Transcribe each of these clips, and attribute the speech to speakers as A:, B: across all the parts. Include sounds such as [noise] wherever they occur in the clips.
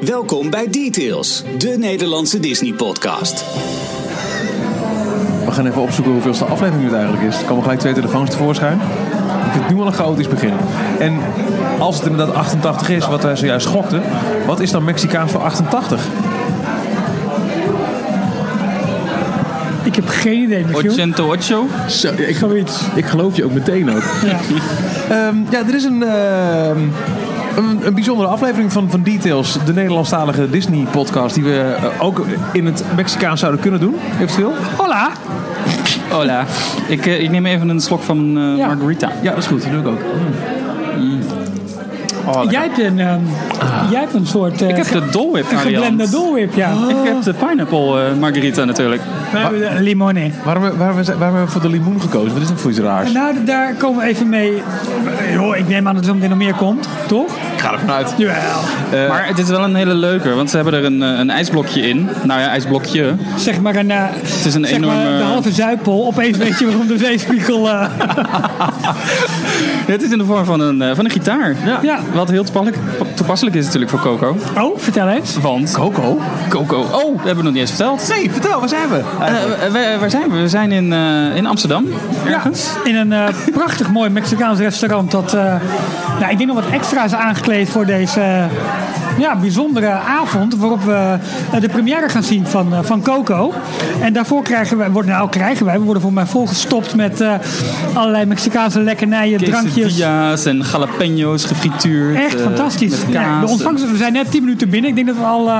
A: Welkom bij Details, de Nederlandse Disney-podcast.
B: We gaan even opzoeken hoeveelste aflevering het eigenlijk is. Er komen gelijk twee telefoons tevoorschijn. Ik vind het nu al een chaotisch begin. En als het inderdaad 88 is, wat wij zojuist schokten, wat is dan Mexicaans voor 88?
C: Ik heb geen idee, Michiel.
D: Ochento Ocho.
B: Zo, ik,
C: Zoiets.
B: ik geloof je ook meteen ook.
C: Ja. [laughs]
B: Ehm, ja, er is een, ehm, een, een bijzondere aflevering van, van Details, de Nederlandstalige Disney-podcast, die we eh, ook in het Mexicaans zouden kunnen doen, eventueel.
C: Hola.
D: Hola. Ik, eh, ik neem even een slok van eh,
C: Ja.
D: margarita.
B: Ja, dat is goed, dat doe ik ook. Oh,
C: Jij hebt een, ehm, jij hebt een soort uh,
D: Ik heb de Dole Whip
C: een
D: variant.
C: geblende Dole Whip, ja.
D: Ik heb de pineapple margarita natuurlijk.
C: We hebben de limone.
B: Waarom, waarom, waarom hebben we voor de limoen gekozen? Wat is dat voor iets raars?
C: Nou, daar komen we even mee. Joh, ik neem aan dat er zo meteen nog meer komt, toch?
B: Ga ervan uit.
C: Jawel.
D: maar het is wel een hele leuke, want ze hebben er een, eh, een ijsblokje in. Nou ja, ijsblokje.
C: Zeg maar een, eh,
D: Het is een
C: zeg maar
D: enorme...
C: de halve zuipel. Opeens weet je waarom de zeespiegel... [laughs] eh, [laughs]
D: Het is in de vorm van een, eh, van een gitaar. Ja.
C: Ja.
D: Wat heel toepasselijk, toepasselijk is natuurlijk voor Coco.
C: Oh, vertel eens.
D: Want...
B: Coco?
D: Coco. Oh, dat hebben we nog niet eens verteld.
B: Nee, vertel, waar zijn we?
D: Eh, waar, waar zijn we? We zijn in, eh, in Amsterdam. Ergens.
C: In een eh, [laughs] prachtig mooi Mexicaans restaurant. Dat, eh, nou, ik denk nog wat extra's aangekleed voor deze eh, ja, bijzondere avond. Waarop we eh, de première gaan zien van, eh, van Coco. En daarvoor krijgen we, worden, nou krijgen wij, we worden voor mij volgestopt met eh, allerlei Mexicaanse lekkernijen, drankjes.
D: Quesadillas en jalapenos gefrituurd.
C: Echt fantastisch.
D: Met
C: Ja,
D: kaas.
C: de ontvangst, we zijn net 10 minuten binnen. Ik denk dat we al,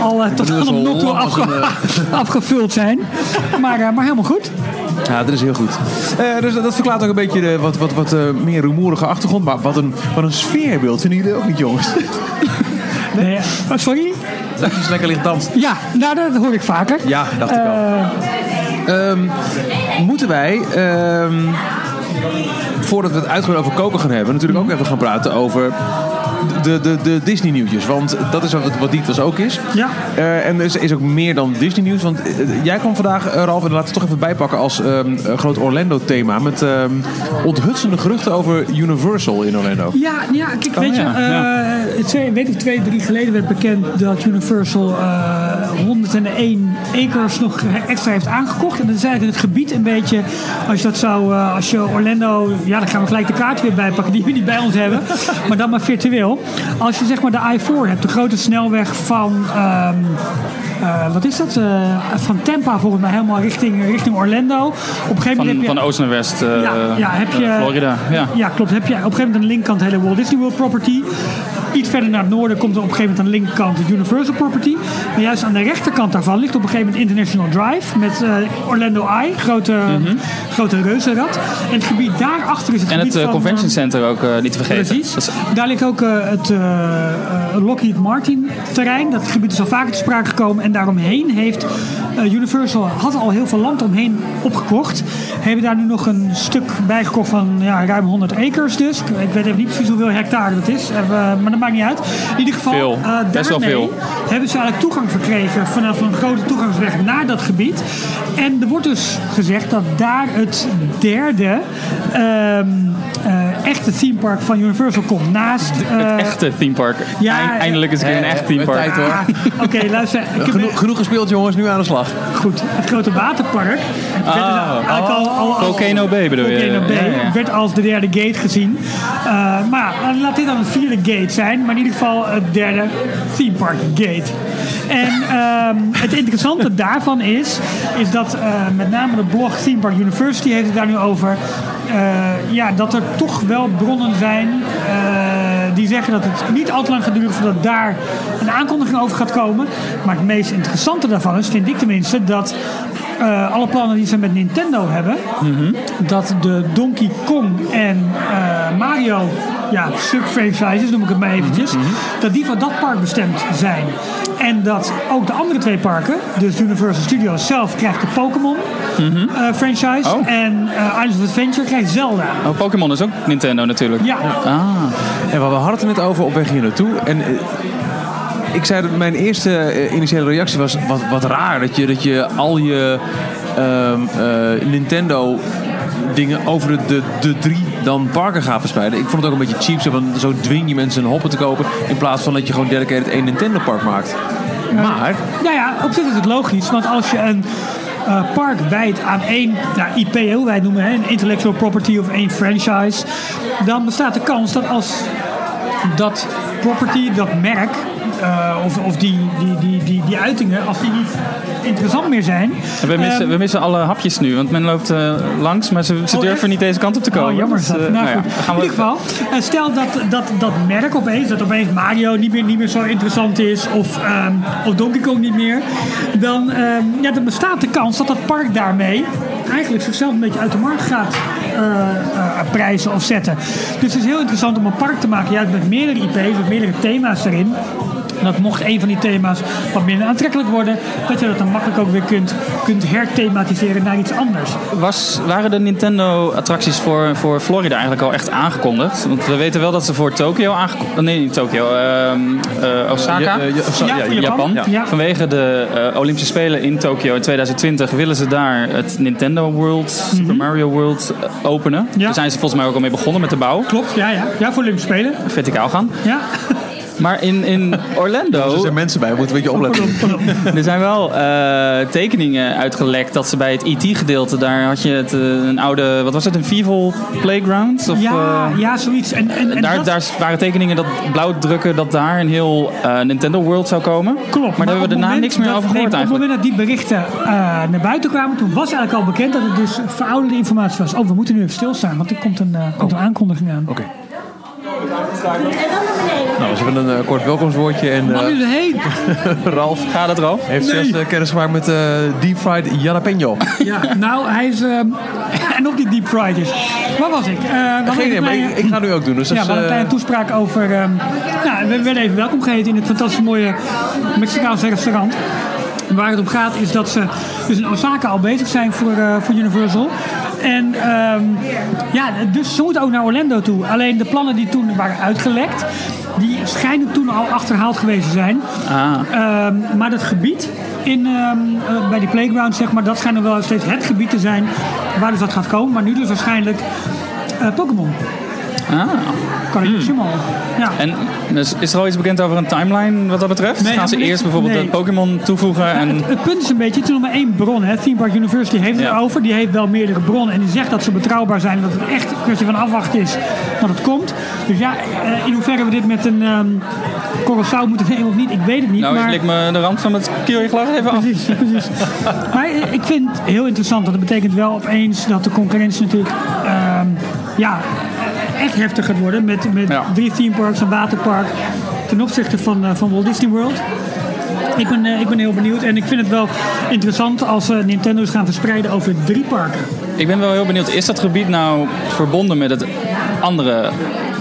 C: al tot aan de afge- [laughs] afgevuld zijn. Maar, maar helemaal goed.
B: Ja, dat is heel goed. Eh, dus dat, dat verklaart ook een beetje de wat, wat, wat eh, meer rumoerige achtergrond. Maar wat een, wat een sfeerbeeld vinden jullie ook niet, jongens? [laughs]
C: Nee, oh, sorry?
B: Dat is lekker licht danst.
C: Ja, nou, dat hoor ik vaker.
B: Ja, dacht ik al.
C: Eh,
B: Ehm, moeten wij, ehm, voordat we het uitgebreid over koken gaan hebben, natuurlijk ook even gaan praten over de, de, de Disney nieuwtjes. Want dat is wat, wat Dietvels ook is.
C: Ja.
B: Eh, en er is, is ook meer dan Disney nieuws. Want eh, jij kwam vandaag, eh, Ralf, en laten we het toch even bijpakken als ehm, groot Orlando thema. Met ehm, onthutsende geruchten over Universal in Orlando.
C: Ja, ja kijk,
D: Oh,
C: weet
D: ja,
C: je, eh, twee, weet ik, twee, drie geleden werd bekend dat Universal eh 101 acres nog extra heeft aangekocht. En dat is eigenlijk het gebied een beetje, als je dat zou, eh, als je Orlando, ja, dan gaan we gelijk de kaart weer bijpakken die we niet bij ons hebben, maar dan maar virtueel. Als je zeg maar de I-4 hebt, de grote snelweg van, ehm, eh, wat is dat, Eh, van Tampa volgens mij helemaal richting, richting Orlando. Op een gegeven moment
D: Van,
C: heb je...
D: van oost naar west. eh,
C: Ja, ja, heb je,
D: Florida. Ja.
C: ja, klopt. Heb je op een gegeven moment aan de linkerkant hele Walt Disney World property. Iets verder naar het noorden komt er op een gegeven moment aan de linkerkant de Universal property. Maar juist aan de rechterkant daarvan ligt op een gegeven moment International Drive met eh, Orlando Eye, grote, grote reuzenrad. En het gebied daarachter is het
D: Mhm. En
C: gebied
D: het eh, convention
C: eh,
D: center ook niet te vergeten.
C: Precies.
D: Is-
C: Daar ligt ook het Lockheed Martin terrein. Dat gebied is al vaker te sprake gekomen. En daaromheen heeft Universal had al heel veel land omheen opgekocht. Hebben daar nu nog een stuk bijgekocht van ja, ruim 100 acres dus. Ik- weet even niet precies hoeveel hectare dat is. Maar maakt niet uit. In ieder geval,
D: Veel.
C: eh,
D: Best wel
C: daarmee
D: veel.
C: hebben ze eigenlijk toegang verkregen vanaf een grote toegangsweg naar dat gebied. En er wordt dus gezegd dat daar het derde ehm, eh, echte themepark van Universal komt. Naast... [laughs] eh,
D: Echte theme park.
C: ja,
D: Eind- eindelijk is keer een
B: eh,
D: echt theme
B: met
D: park.
B: tijd, hoor.
C: ah, Oké, luister. Ik heb,
B: Genoeg, genoeg gespeeld, jongens. Nu aan de slag.
C: Goed, het grote waterpark. werd dus eigenlijk al, al, als-
D: Volcano Bay bedoel je?
C: Volcano Bay
D: Ja, ja.
C: werd als de derde gate gezien. Eh, maar laat dit dan een vierde gate zijn. Maar in ieder geval het derde theme park gate. En ehm, het interessante daarvan is, is dat eh, met name de blog Theme Park University heeft het daar nu over. eh, ja, dat er toch wel bronnen zijn eh, die zeggen dat het niet al te lang gaat duren voordat daar een aankondiging over gaat komen. Maar het meest interessante daarvan is, vind ik tenminste, dat alle plannen die ze met Nintendo hebben, dat de Donkey Kong en Mario ja, sub-franchises, noem ik het maar eventjes, dat die voor dat park bestemd zijn. En dat ook de andere twee parken, dus Universal Studios zelf krijgt de Pokémon eh, franchise
D: Oh.
C: en eh, Islands of Adventure krijgt Zelda.
D: Oh, Pokémon is ook Nintendo natuurlijk.
C: Ja,
D: Ah,
B: En we hadden het net over op weg hier naartoe. En eh, ik zei dat mijn eerste initiële reactie was wat, wat raar. Dat je, dat je al je ehm, eh, Nintendo dingen over de, de, de drie dan parken gaat verspreiden. Ik vond het ook een beetje cheap. Zo, van, zo dwing je mensen een hoppen te kopen. In plaats van dat je gewoon dedicated één Nintendo park maakt. Maar,
C: Nou ja, op zich is het logisch. Want als je een eh, park wijdt aan één ja, IP, hoe wij het noemen, hè, een intellectual property of één franchise, dan bestaat de kans dat als dat property, dat merk, eh, of, of die, die, die, die, die uitingen, als die niet interessant meer zijn.
D: We missen,
C: ehm,
D: we missen alle hapjes nu, want men loopt eh, langs, maar ze, ze
C: Oh,
D: durven
C: echt?
D: niet deze kant op te komen.
C: Oh, jammer.
D: Dus,
C: is dat.
D: eh,
C: nou,
D: nou ja,
C: goed.
D: gaan
C: In ieder geval, eh, stel dat, dat dat merk opeens, dat opeens Mario niet meer, niet meer zo interessant is, of, ehm, of Donkey Kong niet meer, dan, ehm, ja, dan bestaat de kans dat dat park daarmee eigenlijk zichzelf een beetje uit de markt gaat prijzen of zetten. Dus het is heel interessant om een park te maken, juist met meerdere IP's, met meerdere thema's erin. En dat mocht een van die thema's wat minder aantrekkelijk worden, dat je dat dan makkelijk ook weer kunt, kunt herthematiseren naar iets anders.
D: was, waren de Nintendo-attracties voor, voor Florida eigenlijk al echt aangekondigd? Want we weten wel dat ze voor Tokio aangekondigd... Nee, niet Tokio. ehm, eh, Osaka.
B: Ja, eh, ja,
C: Ja,
D: Japan.
C: Japan. Ja.
D: Vanwege de eh, Olympische Spelen in Tokio in 2020 willen ze daar het Nintendo World, Super Mario World eh, openen.
C: Mhm. Ja.
D: Daar zijn ze volgens mij ook al mee begonnen met de bouw.
C: Klopt, ja, ja. Ja, voor Olympische Spelen.
D: Verticaal gaan.
C: Ja.
D: Maar in, in
B: er
D: Orlando,
B: zijn mensen bij, we moeten een beetje opletten. [laughs]
D: er zijn wel eh, tekeningen uitgelekt dat ze bij het IT-gedeelte, daar had je het, eh, een oude, wat was het, een Vival Playground? Of,
C: Ja,
D: eh,
C: ja, zoiets. En, en, en
D: daar,
C: dat
D: daar waren tekeningen dat blauwdrukken dat daar een heel eh, Nintendo World zou komen.
C: klopt.
D: Maar daar hebben we daarna niks meer over
C: dat- nee,
D: gehoord
C: Op het
D: eigenlijk.
C: moment dat die berichten eh, naar buiten kwamen, toen was eigenlijk al bekend dat het dus verouderde informatie was. Oh, we moeten nu even stilstaan, want er komt een, eh, komt een aankondiging aan.
B: Oké. Nou, dus even een eh, kort welkomstwoordje. En
C: Waar is
B: eh,
C: er heen? [laughs]
B: Ralf
D: Gaat het erop?
B: heeft
C: Nee.
B: zelfs eh, kennis gemaakt met eh deep fried jalapeno. [laughs]
C: Ja, nou, hij is... [laughs] en of die deep fried is. Waar was ik? Eh,
B: Geen
C: een
B: idee, maar ik, ik ga nu ook doen. Dus
C: Ja, we hadden een
B: eh,
C: kleine toespraak over... ehm, nou, we werden even welkom geheten in het fantastisch mooie Mexicaanse restaurant. Waar het om gaat is dat ze dus in Osaka al bezig zijn voor, eh, voor Universal. En ehm, ja, dus ze moeten ook naar Orlando toe. Alleen de plannen die toen waren uitgelekt, die schijnen toen al achterhaald geweest te zijn.
D: Ah,
C: Ehm, maar dat gebied in, ehm, eh, bij die playground, zeg maar, dat schijnt nog wel steeds het gebied te zijn waar dus dat gaat komen. Maar nu dus waarschijnlijk eh, Pokémon.
D: Ah.
C: Kan ik
B: Hmm.
C: wel. Ja.
D: En dus is er al iets bekend over een timeline wat dat betreft?
C: Nee,
D: Gaan ze eerst bijvoorbeeld
C: Nee.
D: de Pokémon toevoegen? En...
C: Het, het punt is een beetje, het is nog maar één bron. Hè. Theme Park University heeft het
D: Ja.
C: erover. Die heeft wel meerdere bronnen. En die zegt dat ze betrouwbaar zijn. Dat het echt een kwestie van afwachten is dat het komt. Dus ja, eh, in hoeverre we dit met een ehm korrel moeten nemen of niet, ik weet het niet.
D: Nou,
C: maar...
D: ik lik me de rand van het keelglas even af.
C: Precies, precies. [laughs] Maar ik vind het heel interessant. Want dat betekent wel opeens dat de concurrentie natuurlijk ehm, ja, echt heftig gaat worden. Met, met
D: Ja.
C: drie theme parks, een waterpark. Ten opzichte van, eh, van Walt Disney World. Ik ben, eh, ik ben heel benieuwd. En ik vind het wel interessant als eh, Nintendo's gaan verspreiden over drie parken.
D: Ik ben wel heel benieuwd, is dat gebied nou verbonden met het andere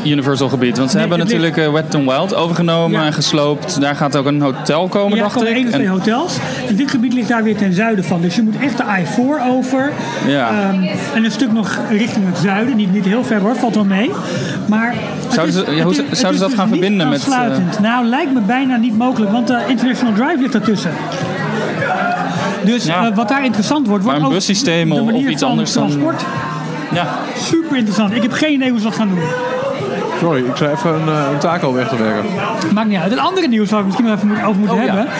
D: Universal gebied? Want ze
C: Nee,
D: hebben natuurlijk eh, Wet n Wild overgenomen
C: Ja.
D: en gesloopt. Daar gaat ook een hotel komen,
C: Ja, er
D: dacht
C: komen
D: ik.
C: één of twee
D: En-
C: hotels. En dit gebied ligt daar weer ten zuiden van. Dus je moet echt de I-4 over.
D: Ja.
C: Ehm, en een stuk nog richting het zuiden. Niet, niet heel ver hoor, valt wel mee. Maar
D: Zouden ze- ja, hoe zouden ze dat
C: dus
D: gaan verbinden met,
C: aansluitend. Nou, lijkt me bijna niet mogelijk. Want de International Drive ligt ertussen. Dus
D: Ja.
C: eh, wat daar interessant wordt... wordt
D: Maar een
C: ook
D: bussysteem of- iets anders dan-
C: transport.
D: ja.
C: Super interessant. Ik heb geen idee hoe ze dat gaan doen.
B: Sorry, ik zou even een, eh, een taco weg te werken.
C: Maakt niet uit. Het andere nieuws waar we misschien nog even moet- over moeten
B: Oh, ja.
C: hebben...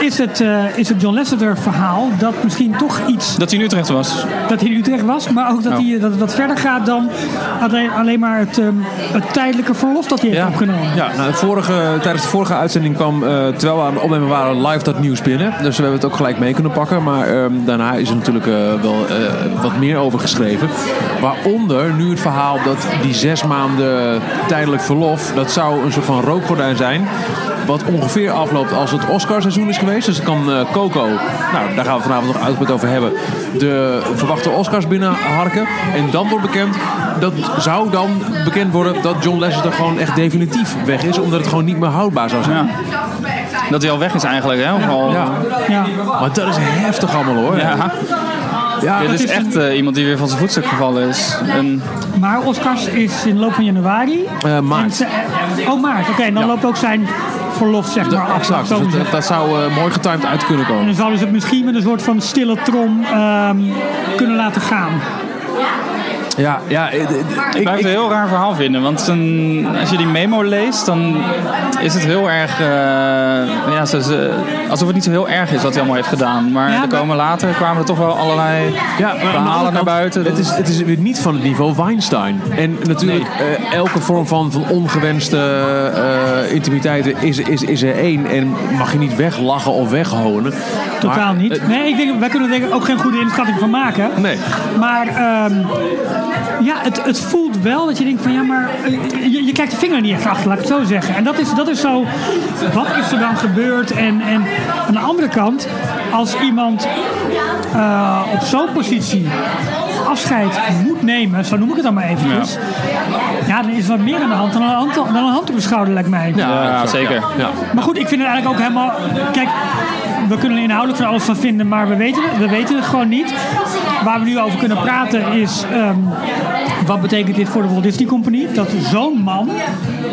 C: Is, het, eh, is het John Lasseter verhaal dat misschien toch iets
D: Dat hij in Utrecht was.
C: dat hij in Utrecht was, maar ook dat, hij, dat het wat verder gaat dan alleen, alleen maar het, ehm, het tijdelijke verlof dat hij heeft
D: Ja.
C: opgenomen.
B: Ja, nou, de vorige, tijdens de vorige uitzending kwam, eh, terwijl we aan het opnemen waren, live dat nieuws binnen. Dus we hebben het ook gelijk mee kunnen pakken. Maar ehm, daarna is er natuurlijk eh, wel eh, wat meer over geschreven. Waaronder nu het verhaal dat die zes maanden tijdelijk verlof, dat zou een soort van rookgordijn zijn. Wat ongeveer afloopt als het Oscarseizoen is geweest. Dus dan kan eh, Coco, nou daar gaan we vanavond nog uitgebreid over hebben, de verwachte Oscars binnenharken. En dan wordt bekend, dat zou dan bekend worden dat John Lasseter gewoon echt definitief weg is. Omdat het gewoon niet meer houdbaar zou zijn.
D: Ja. Dat hij al weg is eigenlijk, hè? Of al-
B: Ja.
C: Ja.
B: Maar dat is heftig allemaal hoor.
D: Ja.
B: Ja,
D: Dit is
C: is
D: echt eh, iemand die weer van zijn voetstuk gevallen is. En,
C: Maar Oscars is in de loop van januari.
B: Eh, maart.
C: En ze- oh, maart. Oké, en dan
B: Ja.
C: loopt ook zijn verlof zeg maar
B: exact. Dus dat, zou eh, mooi getimed uit kunnen
C: En
B: komen.
C: dan zouden ze het misschien met een soort van stille trom ehm, kunnen laten gaan.
B: Ja, ja ik,
D: Ik blijf het een heel raar verhaal vinden. Want een, als je die memo leest, dan is het heel erg... eh, ja, alsof het niet zo heel erg is wat hij allemaal heeft gedaan. Maar
C: Ja,
D: er komen later kwamen er toch wel allerlei
B: Ja,
D: verhalen naar buiten.
B: Het is, het is weer niet van het niveau Weinstein. En natuurlijk, eh, elke vorm van, van ongewenste eh, intimiteiten is, is, is er één. En mag je niet weglachen of weghonen.
C: Totaal niet. Nee, ik denk, wij kunnen er ook geen goede inschatting van maken.
B: Nee.
C: Maar ehm, ja, het, het voelt wel dat je denkt van ja, maar eh, je, je kijkt de vinger niet echt achter, laat ik het zo zeggen. En dat is, dat is zo, wat is er dan gebeurd? En, en aan de andere kant, als iemand eh, op zo'n positie afscheid moet nemen, zo noem ik het dan maar eventjes. Ja, dan is er wat meer aan de hand dan een hand, dan een hand op de schouder, lijkt mij.
D: Ja,
B: zo,
D: zeker.
B: Ja.
C: Maar goed, ik vind het eigenlijk ook helemaal. Kijk, we kunnen er inhoudelijk van alles van vinden, maar we weten, het, we weten het gewoon niet. Waar we nu over kunnen praten is. ehm, wat betekent dit voor de Walt Disney Company? Dat zo'n man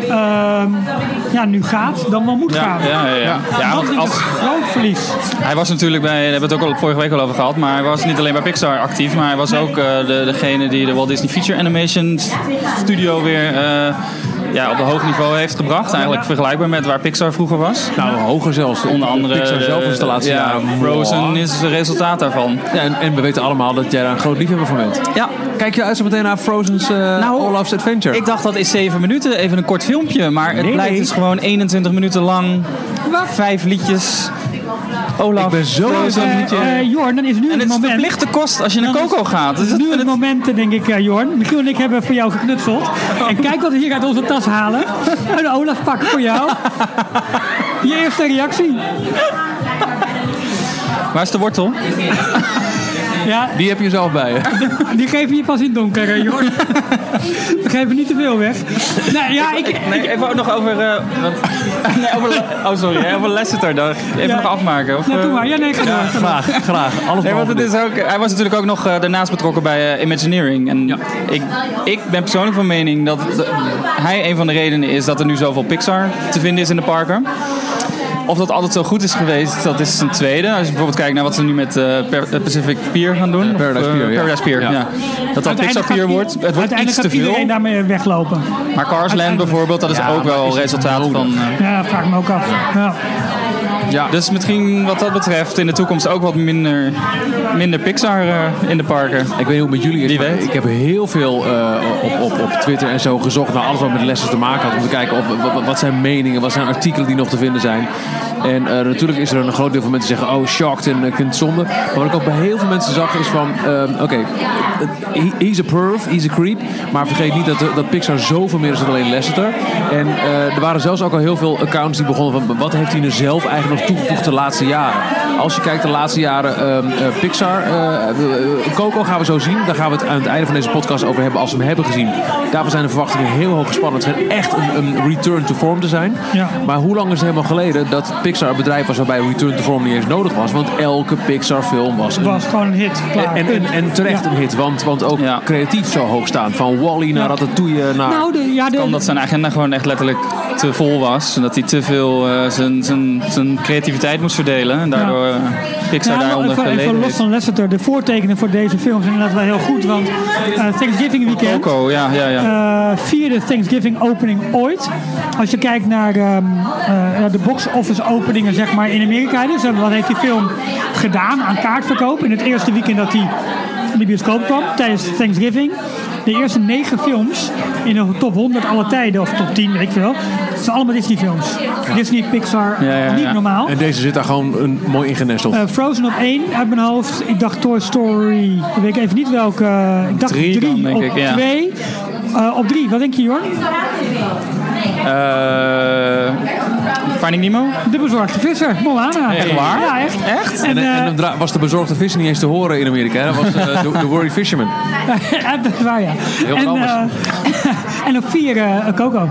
C: ehm, ja, nu gaat, dan wel moet gaan.
D: Ja, ja, ja. ja.
C: dat
D: want
C: is
D: als,
C: een groot verlies.
D: hij was natuurlijk bij, daar hebben we het ook al vorige week al over gehad, maar hij was niet alleen bij Pixar actief, maar hij was ook eh, de, degene die de Walt Disney Feature Animation Studio weer eh, ja, op een hoog niveau heeft gebracht. Eigenlijk vergelijkbaar met waar Pixar vroeger was.
B: Nou, hoger zelfs.
D: Onder andere
B: Pixar zelf is de laatste
D: ja,
B: jaren.
D: Frozen is het resultaat daarvan.
B: Ja, en, en we weten allemaal dat jij daar een groot liefhebber van bent.
D: Ja,
B: Kijk je uit zo meteen naar Frozen's eh
D: Nou,
B: Olaf's Adventure?
D: ik dacht dat is 7 minuten, even een kort filmpje, maar het
B: Nee,
D: blijkt
B: nee.
D: dus gewoon 21 minuten lang. Vijf liedjes. Olaf.
B: Ik ben zo
D: Frozen.
C: Eh, eh, Jorn, dan is nu
D: En
C: het
D: het is
C: moment.
D: verplichte kost als je naar Coco gaat. Dus
C: Het nu het moment, eh, denk ik, eh, Jorn. Michiel en ik hebben voor jou geknutseld. En kijk wat we hier uit onze tas halen. Een Olaf pakken voor jou. Je eerste reactie.
D: Waar is de wortel?
C: Ja,
B: Die heb je zelf bij je. [laughs]
C: die geven je pas in het donker, eh, Jorn. We geven niet te veel weg. Nee, ja, ik,
D: Nee, even ook nog over... eh, want, [laughs] nee, over oh, sorry. hè, Over Lasseter. dan. Even
C: Ja.
D: nog afmaken. Of,
C: Nou, doe
D: eh,
C: maar. Ja, nee, ga door.
B: Graag, graag. Alles
D: Nee, want het is ook, hij was natuurlijk ook nog eh, daarnaast betrokken bij eh, Imagineering. En
B: Ja.
D: ik, ik ben persoonlijk van mening dat het- hij een van de redenen is dat er nu zoveel Pixar te vinden is in de parken. Of dat altijd zo goed is geweest, dat is een tweede. Als je bijvoorbeeld kijkt naar wat ze nu met eh, eh, Pacific Pier gaan doen.
B: Paradise
D: eh,
B: Pier, ja.
D: Paradise Pier,
B: Ja.
D: ja. Dat dat Pixar Pier wordt. Het wordt iets te
C: gaat iedereen
D: veel.
C: daarmee weglopen.
D: Maar Cars Land bijvoorbeeld, dat is ook wel resultaat van...
C: Ja, vraag me ook af. Ja.
B: Ja.
D: dus misschien wat dat betreft in de toekomst ook wat minder, minder Pixar eh, in de parken.
B: Ik weet niet hoe het met jullie is,
D: Wie weet.
B: ik heb heel veel eh, op, op, op Twitter en zo gezocht naar alles wat met lessen te maken had. Om te kijken op, wat, wat zijn meningen, wat zijn artikelen die nog te vinden zijn. En eh, natuurlijk is er een groot deel van mensen die zeggen, oh shocked en vind het zonde. Maar wat ik ook bij heel veel mensen zag is van, ehm, oké, he- he's a perv, he's a creep. Maar vergeet niet dat, dat Pixar zoveel meer is dan alleen Lasseter. En eh, er waren zelfs ook al heel veel accounts die begonnen van, wat heeft hij nu zelf eigenlijk nog toegevoegd de laatste jaren? Als je kijkt de laatste jaren ehm, eh, Pixar, eh, eh, Coco gaan we zo zien. Daar gaan we het aan het einde van deze podcast over hebben als we hem hebben gezien. Daarvoor zijn de verwachtingen heel hoog gespannen. Het schijnt echt een, een return to form te zijn.
C: Ja.
B: Maar hoe lang is het helemaal geleden dat Pixar een bedrijf was waarbij return to form niet eens nodig was? Want elke Pixar film was een
C: was gewoon een hit. Klaar.
B: en, en, en terecht
C: Ja.
B: een hit, want, want ook
D: Ja.
B: creatief zo hoog staan. Van Wally naar Ratatouille naar...
C: Nou, de, ja, de,
D: kan dat zijn agenda gewoon echt letterlijk te vol was. En dat hij te veel eh, zijn, creativiteit moest verdelen. En daardoor eh, Pixar
C: Ja,
D: daaronder
C: even, even los van Lasseter, de voortekenen voor deze film zijn inderdaad wel heel goed. Want eh, Thanksgiving weekend
D: Coco, ja, ja, ja.
C: eh vierde Thanksgiving opening ooit. Als je kijkt naar ehm, eh, de box office openingen zeg maar, in Amerika. Dus wat heeft die film gedaan aan kaartverkoop in het eerste weekend dat hij in de bioscoop kwam tijdens Thanksgiving. De eerste negen films in de top 100 alle tijden, of top 10, weet ik veel. Het zijn allemaal Disney films. Disney, Pixar,
D: Ja, ja,
C: niet
D: ja.
C: normaal.
B: En deze zit daar gewoon een, mooi ingenesteld.
C: Eh, Frozen op 1 uit mijn hoofd. Ik dacht Toy Story. Ik weet even niet welke. eh, Ik dacht
D: Drie
C: 3
D: dan, denk
C: op
D: ik, ja.
C: 2. op 3, wat denk je, Jorn?
D: Eh, Finding Nemo?
C: De bezorgde visser, Moana.
D: Echt waar?
C: Ja, echt.
D: Echt?
C: En, eh,
B: was de bezorgde vis niet eens te horen in Amerika. Hè? Dat was eh, de, de Worried Fisherman. [laughs]
C: dat is waar, ja.
B: wat
C: en,
B: anders.
C: eh, [laughs] en op 4 Coco.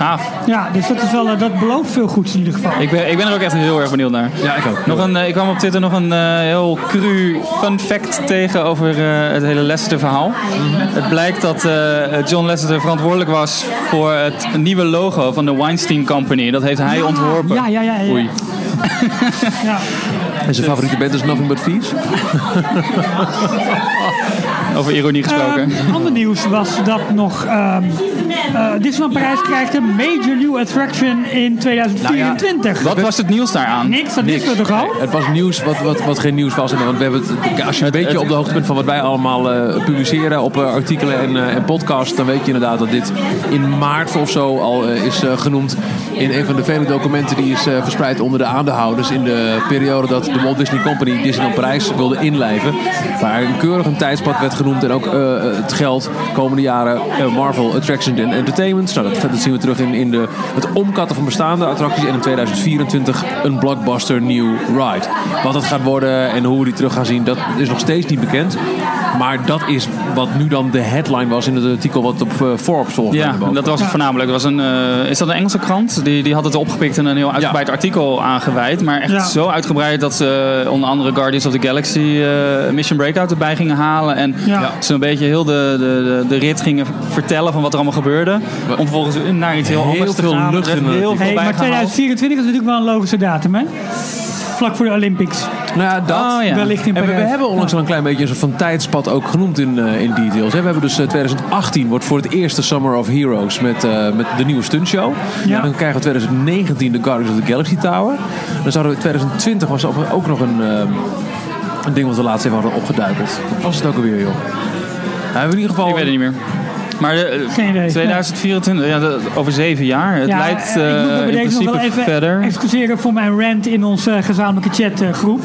D: Gaaf.
C: Ja, dus dat, is wel, eh, dat belooft veel goeds in ieder geval.
D: Ik ben, ik ben er ook echt heel erg benieuwd naar.
B: Ja, ik ook.
D: Nog een, eh, ik kwam op Twitter nog een eh, heel cru fun fact tegen over eh, het hele Lasseter verhaal.
B: Mhm.
D: Het blijkt dat eh, John Lasseter verantwoordelijk was voor het nieuwe logo van de Weinstein Company. Dat heeft hij ontworpen.
C: Ja, ja, ja. ja.
B: Oei. [laughs]
C: ja.
B: En zijn favoriete band is Nothing But Thieves.
D: Over ironie gesproken.
C: Ehm, ander nieuws was dat nog ehm eh, Disneyland Parijs krijgt een major new attraction in 2024.
D: Wat was het nieuws daaraan?
C: Niks, dat wisten we toch al?
B: Het was nieuws wat, wat, wat geen nieuws was. Want we hebben het, als je een beetje op de hoogte bent van wat wij allemaal eh, publiceren op eh, artikelen en, eh, en podcasts, dan weet je inderdaad dat dit in maart of zo al is eh, genoemd in een van de vele documenten die is eh, verspreid onder de aandeelhouders in de periode dat de Walt Disney Company Disneyland Parijs wilde inlijven. Waar een keurig een tijdspad werd genoemd en ook eh, het geld komende jaren Marvel Attractions and Entertainment. Nou, dat, zien we terug in, in de, het omkatten van bestaande attracties en in 2024 een blockbuster new ride. Wat het gaat worden en hoe we die terug gaan zien, dat is nog steeds niet bekend. Maar dat is wat nu dan de headline was in het artikel wat op eh, Forbes volgens mij
D: Ja, dat was het voornamelijk. Dat was een, eh, is dat een Engelse krant? Die, die had het opgepikt en een heel uitgebreid artikel aangeweid. Maar echt
C: Ja.
D: zo uitgebreid dat ze onder andere Guardians of the Galaxy eh, Mission Breakout erbij gingen halen. En
C: Ja.
D: ze een beetje heel de, de, de, de rit gingen vertellen van wat er allemaal gebeurde. Om vervolgens naar iets heel,
B: Heel
D: anders te gaan.
B: lucht in het
D: heel
B: artikel.
D: veel
C: Hey, maar
D: bijgehaald.
C: 2024 is natuurlijk wel een logische datum, hè? Vlak voor de Olympics.
B: Nou ja, dat.
D: Oh, ja.
C: Wellicht in
B: En we, hebben onlangs al een klein beetje een soort van tijdspad ook genoemd in, eh, in details. hè. We hebben dus eh, 2018 wordt voor het eerste Summer of Heroes met, eh, met de nieuwe stuntshow.
C: Ja.
B: Dan krijgen we 2019 de Guardians of the Galaxy Tower. Dan zouden we 2020 was ook nog een, eh, een ding wat we laatst even hadden opgeduikeld. Wat was het ook alweer, joh? Nou, in ieder geval...
D: Ik weet het niet meer. Maar de, [laughs]
C: Geen idee.
D: 2024, ja, de- over zeven jaar. Het
C: Ja,
D: lijkt
C: eh,
D: eh,
C: ik moet me bij
D: in
C: deze nog
D: principe
C: wel even
D: verder.
C: excuseren voor mijn rant in onze gezamenlijke chatgroep.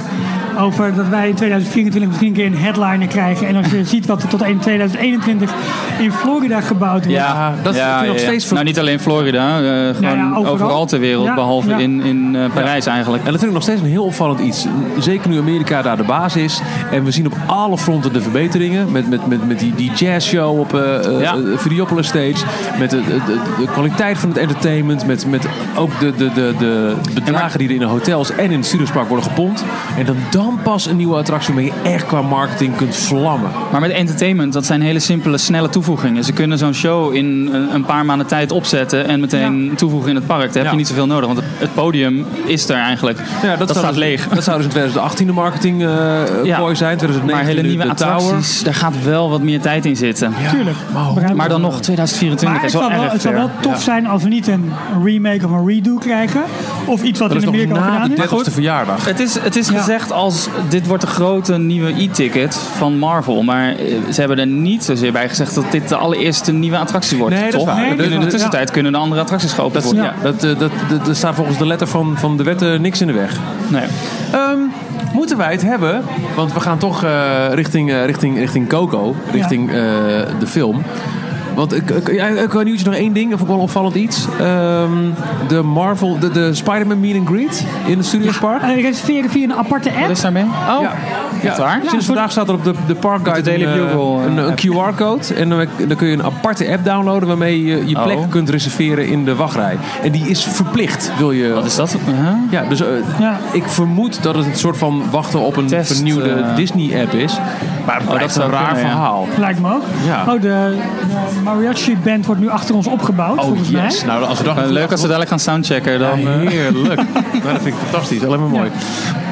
C: Over dat wij in 2024 misschien een keer een headliner krijgen. En als je ziet wat er tot in 2021 in Florida gebouwd wordt.
B: Ja, dat vind ik nog steeds ver-
D: Nou, niet alleen Florida, eh, gewoon
C: ja, overal.
D: overal. ter wereld,
C: Ja,
D: behalve
C: ja.
D: in, in eh, Parijs eigenlijk.
B: En dat vind ik nog steeds een heel opvallend iets. Zeker nu Amerika daar de baas is. En we zien op alle fronten de verbeteringen. Met, met, met, met die, die jazzshow op eh eh,
D: Ja.
B: eh, Videopolis Stage. Met de, de, de, de kwaliteit van het entertainment. Met, met ook de, de, de, de bedragen die er in de hotels en in het Studiospark worden gepompt. En dan, dan pas een nieuwe attractie waarmee je echt qua marketing kunt vlammen.
D: Maar met entertainment, dat zijn hele simpele, snelle toevoegingen. Ze kunnen zo'n show in een, een paar maanden tijd opzetten en meteen toevoegen in het park. Daar heb
B: Ja.
D: je niet zoveel nodig, want het, podium is er eigenlijk.
B: Ja,
D: dat
B: zou
D: staat
B: dus-
D: leeg.
B: Dat zou dus in 2018 de marketing eh [laughs]
D: Ja.
B: mooi zijn. 2019
D: Maar hele nieuwe
B: de
D: attracties, daar gaat wel wat meer tijd in zitten.
C: Tuurlijk.
D: Maar dan nog 2024
C: Maar het
D: is wel
C: zou wel,
D: erg
C: het zou
D: ver.
C: wel tof zijn als we niet een remake of een redo krijgen. Of iets wat
B: Dat is
C: in
B: nog
C: Amerika al
B: na
C: gedaan
B: de
C: is.
B: 30ste verjaardag.
D: Het is, het is
C: Ja.
D: gezegd als dit wordt de grote nieuwe e-ticket van Marvel. Maar eh, ze hebben er niet zozeer bij gezegd dat dit de allereerste nieuwe attractie wordt.
B: Nee, dat is
D: toch?
C: Nee,
D: in de tussentijd kunnen de andere attracties geopend worden.
B: ja, dat, eh, dat, dat, dat staat volgens de letter van, van de wet eh, niks in de weg.
D: Nee.
B: Ehm, moeten wij het hebben? Want we gaan toch richting, richting, richting Coco, richting de film. Want ik, ik, ja, nieuwtje nog één ding, dat vond ik wel opvallend iets. Ehm, de Marvel, de, de Spider-Man meet and greet in het Studiospark.
C: Eh, reserveren via een aparte
D: Wat
C: app.
D: is daarmee? Oh,
B: Ja.
D: echt waar?
B: Sinds vandaag staat er op de, de parkguide
D: De Daily
B: een, eh,
D: Bugle, eh,
B: een, een. QR-code. En dan, dan kun je een aparte app downloaden waarmee je je plek
D: Oh.
B: kunt reserveren in de wachtrij. En die is verplicht, wil je...
D: Wat is dat? Uh-huh.
B: Ja, dus
C: Ja.
B: ik vermoed dat het een soort van wachten op een
D: Test,
B: vernieuwde. Disney-app is. Maar blijft
D: zou
B: een raar
D: kunnen, ja.
B: verhaal.
C: Lijkt me ook.
B: Ja.
C: Oh, de, de mariachi-band wordt nu achter ons opgebouwd, volgens mij.
B: Nou, als we dat
D: leuk als ze dadelijk gaan soundchecken. Dan,
B: Ja,
D: eh,
B: heerlijk. [laughs] dat vind ik fantastisch. Alleen maar mooi.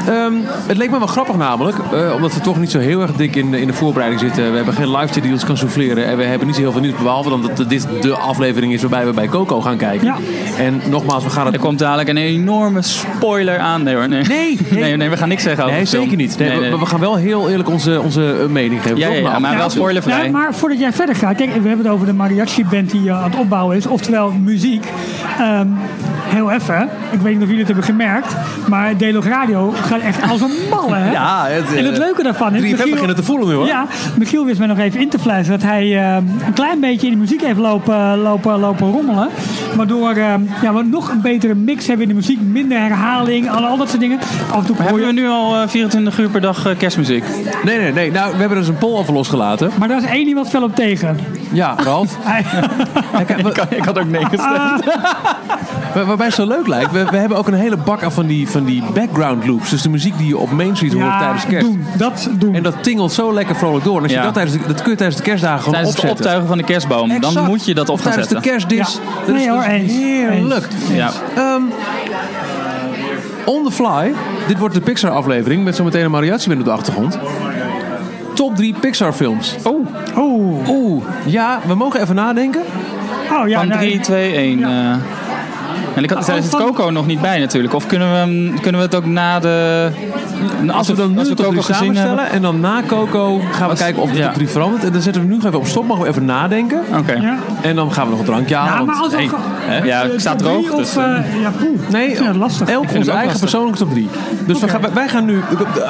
B: Ehm, het leek me wel grappig namelijk, eh, omdat we toch niet zo heel erg dik in, de- in de voorbereiding zitten. We hebben geen live chat die ons kan souffleren. En we hebben niet zo heel veel nieuws, behalve dan dat dit de aflevering is waarbij we bij Coco gaan kijken.
C: Ja.
B: En nogmaals, we gaan het...
D: er komt dadelijk een enorme spoiler aan. Nee hoor, nee.
B: Nee,
D: nee, nee, we gaan niks zeggen over
B: Nee, zeker niet. Nee,
D: Nee, nee.
B: Maar we gaan wel heel eerlijk onze, onze eh, mening geven.
D: Ja,
B: toch?
D: ja, ja,
B: Nou,
D: maar wel spoilervrij.
C: Ja, maar voordat jij verder gaat, kijk, we hebben het over de mariachi-band die eh, aan het opbouwen is, oftewel muziek. Ehm, heel even, ik weet niet of jullie het hebben gemerkt, maar Delog Radio gaat echt als een malle, hè? [laughs]
B: Ja, het,
C: En het
B: eh,
C: leuke daarvan is...
B: 3FM
C: Michiel-
B: beginnen te voelen nu hoor.
C: Ja, Michiel wist mij nog even in te fluisteren dat hij eh, een klein beetje in de muziek heeft lopen, lopen, lopen rommelen. Waardoor eh, ja, we nog een betere mix hebben in de muziek, minder herhaling, al, al dat soort dingen. Af en toe
D: Hebben
C: je...
D: we nu al eh, 24 uur per dag kerstmuziek?
B: Nee, nee, nee. Nou, we hebben dus een poll over losgelaten.
C: Maar daar is één iemand fel op tegen.
B: Ja, Ralf. [laughs]
D: Ik had ook nee gestemd. [laughs]
B: Waar- Waarbij het zo leuk lijkt, we, we hebben ook een hele bak aan van die, van die background loops. Dus de muziek die je op Main Street hoort
C: ja,
B: tijdens kerst.
C: doen. Dat doen.
B: En dat tingelt zo lekker vrolijk door. En als je
D: Ja.
B: dat, tijdens de, dat kun je tijdens de kerstdagen gewoon
D: Tijdens het
B: opzetten.
D: optuigen van de kerstboom. Dan
B: Exact.
D: moet je dat op gaan
B: tijdens
D: zetten.
B: de kerstdis.
C: Ja.
B: Dat is,
C: Nee, hoor,
B: dat is
C: eens.
B: heerlijk.
D: Ja.
B: Ehm, on the fly. Dit wordt de Pixar aflevering met zometeen een mariachi band op de achtergrond. Top 3 Pixar films.
D: Oh,
C: Oh,
B: Oeh, ja, we mogen even nadenken.
C: oh ja.
D: van
C: nou,
D: 3, 2, 1.
C: Ja.
D: en ik had er is het Coco nog niet bij natuurlijk. Of kunnen we, hem- kunnen we het ook na de...
B: Als we dan nu de top 3
D: Coco
B: samenstellen en dan na Coco gaan we
D: Als-
B: kijken of de
D: ja.
B: top 3 verandert. En dan zetten we nu nog even op stop, mogen we even nadenken.
D: Oké.
C: Ja.
B: En dan gaan we nog een drankje halen.
C: Maar als?
D: Ja, ik sta droog. Dus,
C: Of,
D: eh,
C: eh, ja, poeh.
B: Nee,
C: Ik vind het lastig.
B: elk
D: vind
B: onze eigen persoonlijke top 3. Dus we
C: Oké.
B: gaan, wij gaan nu,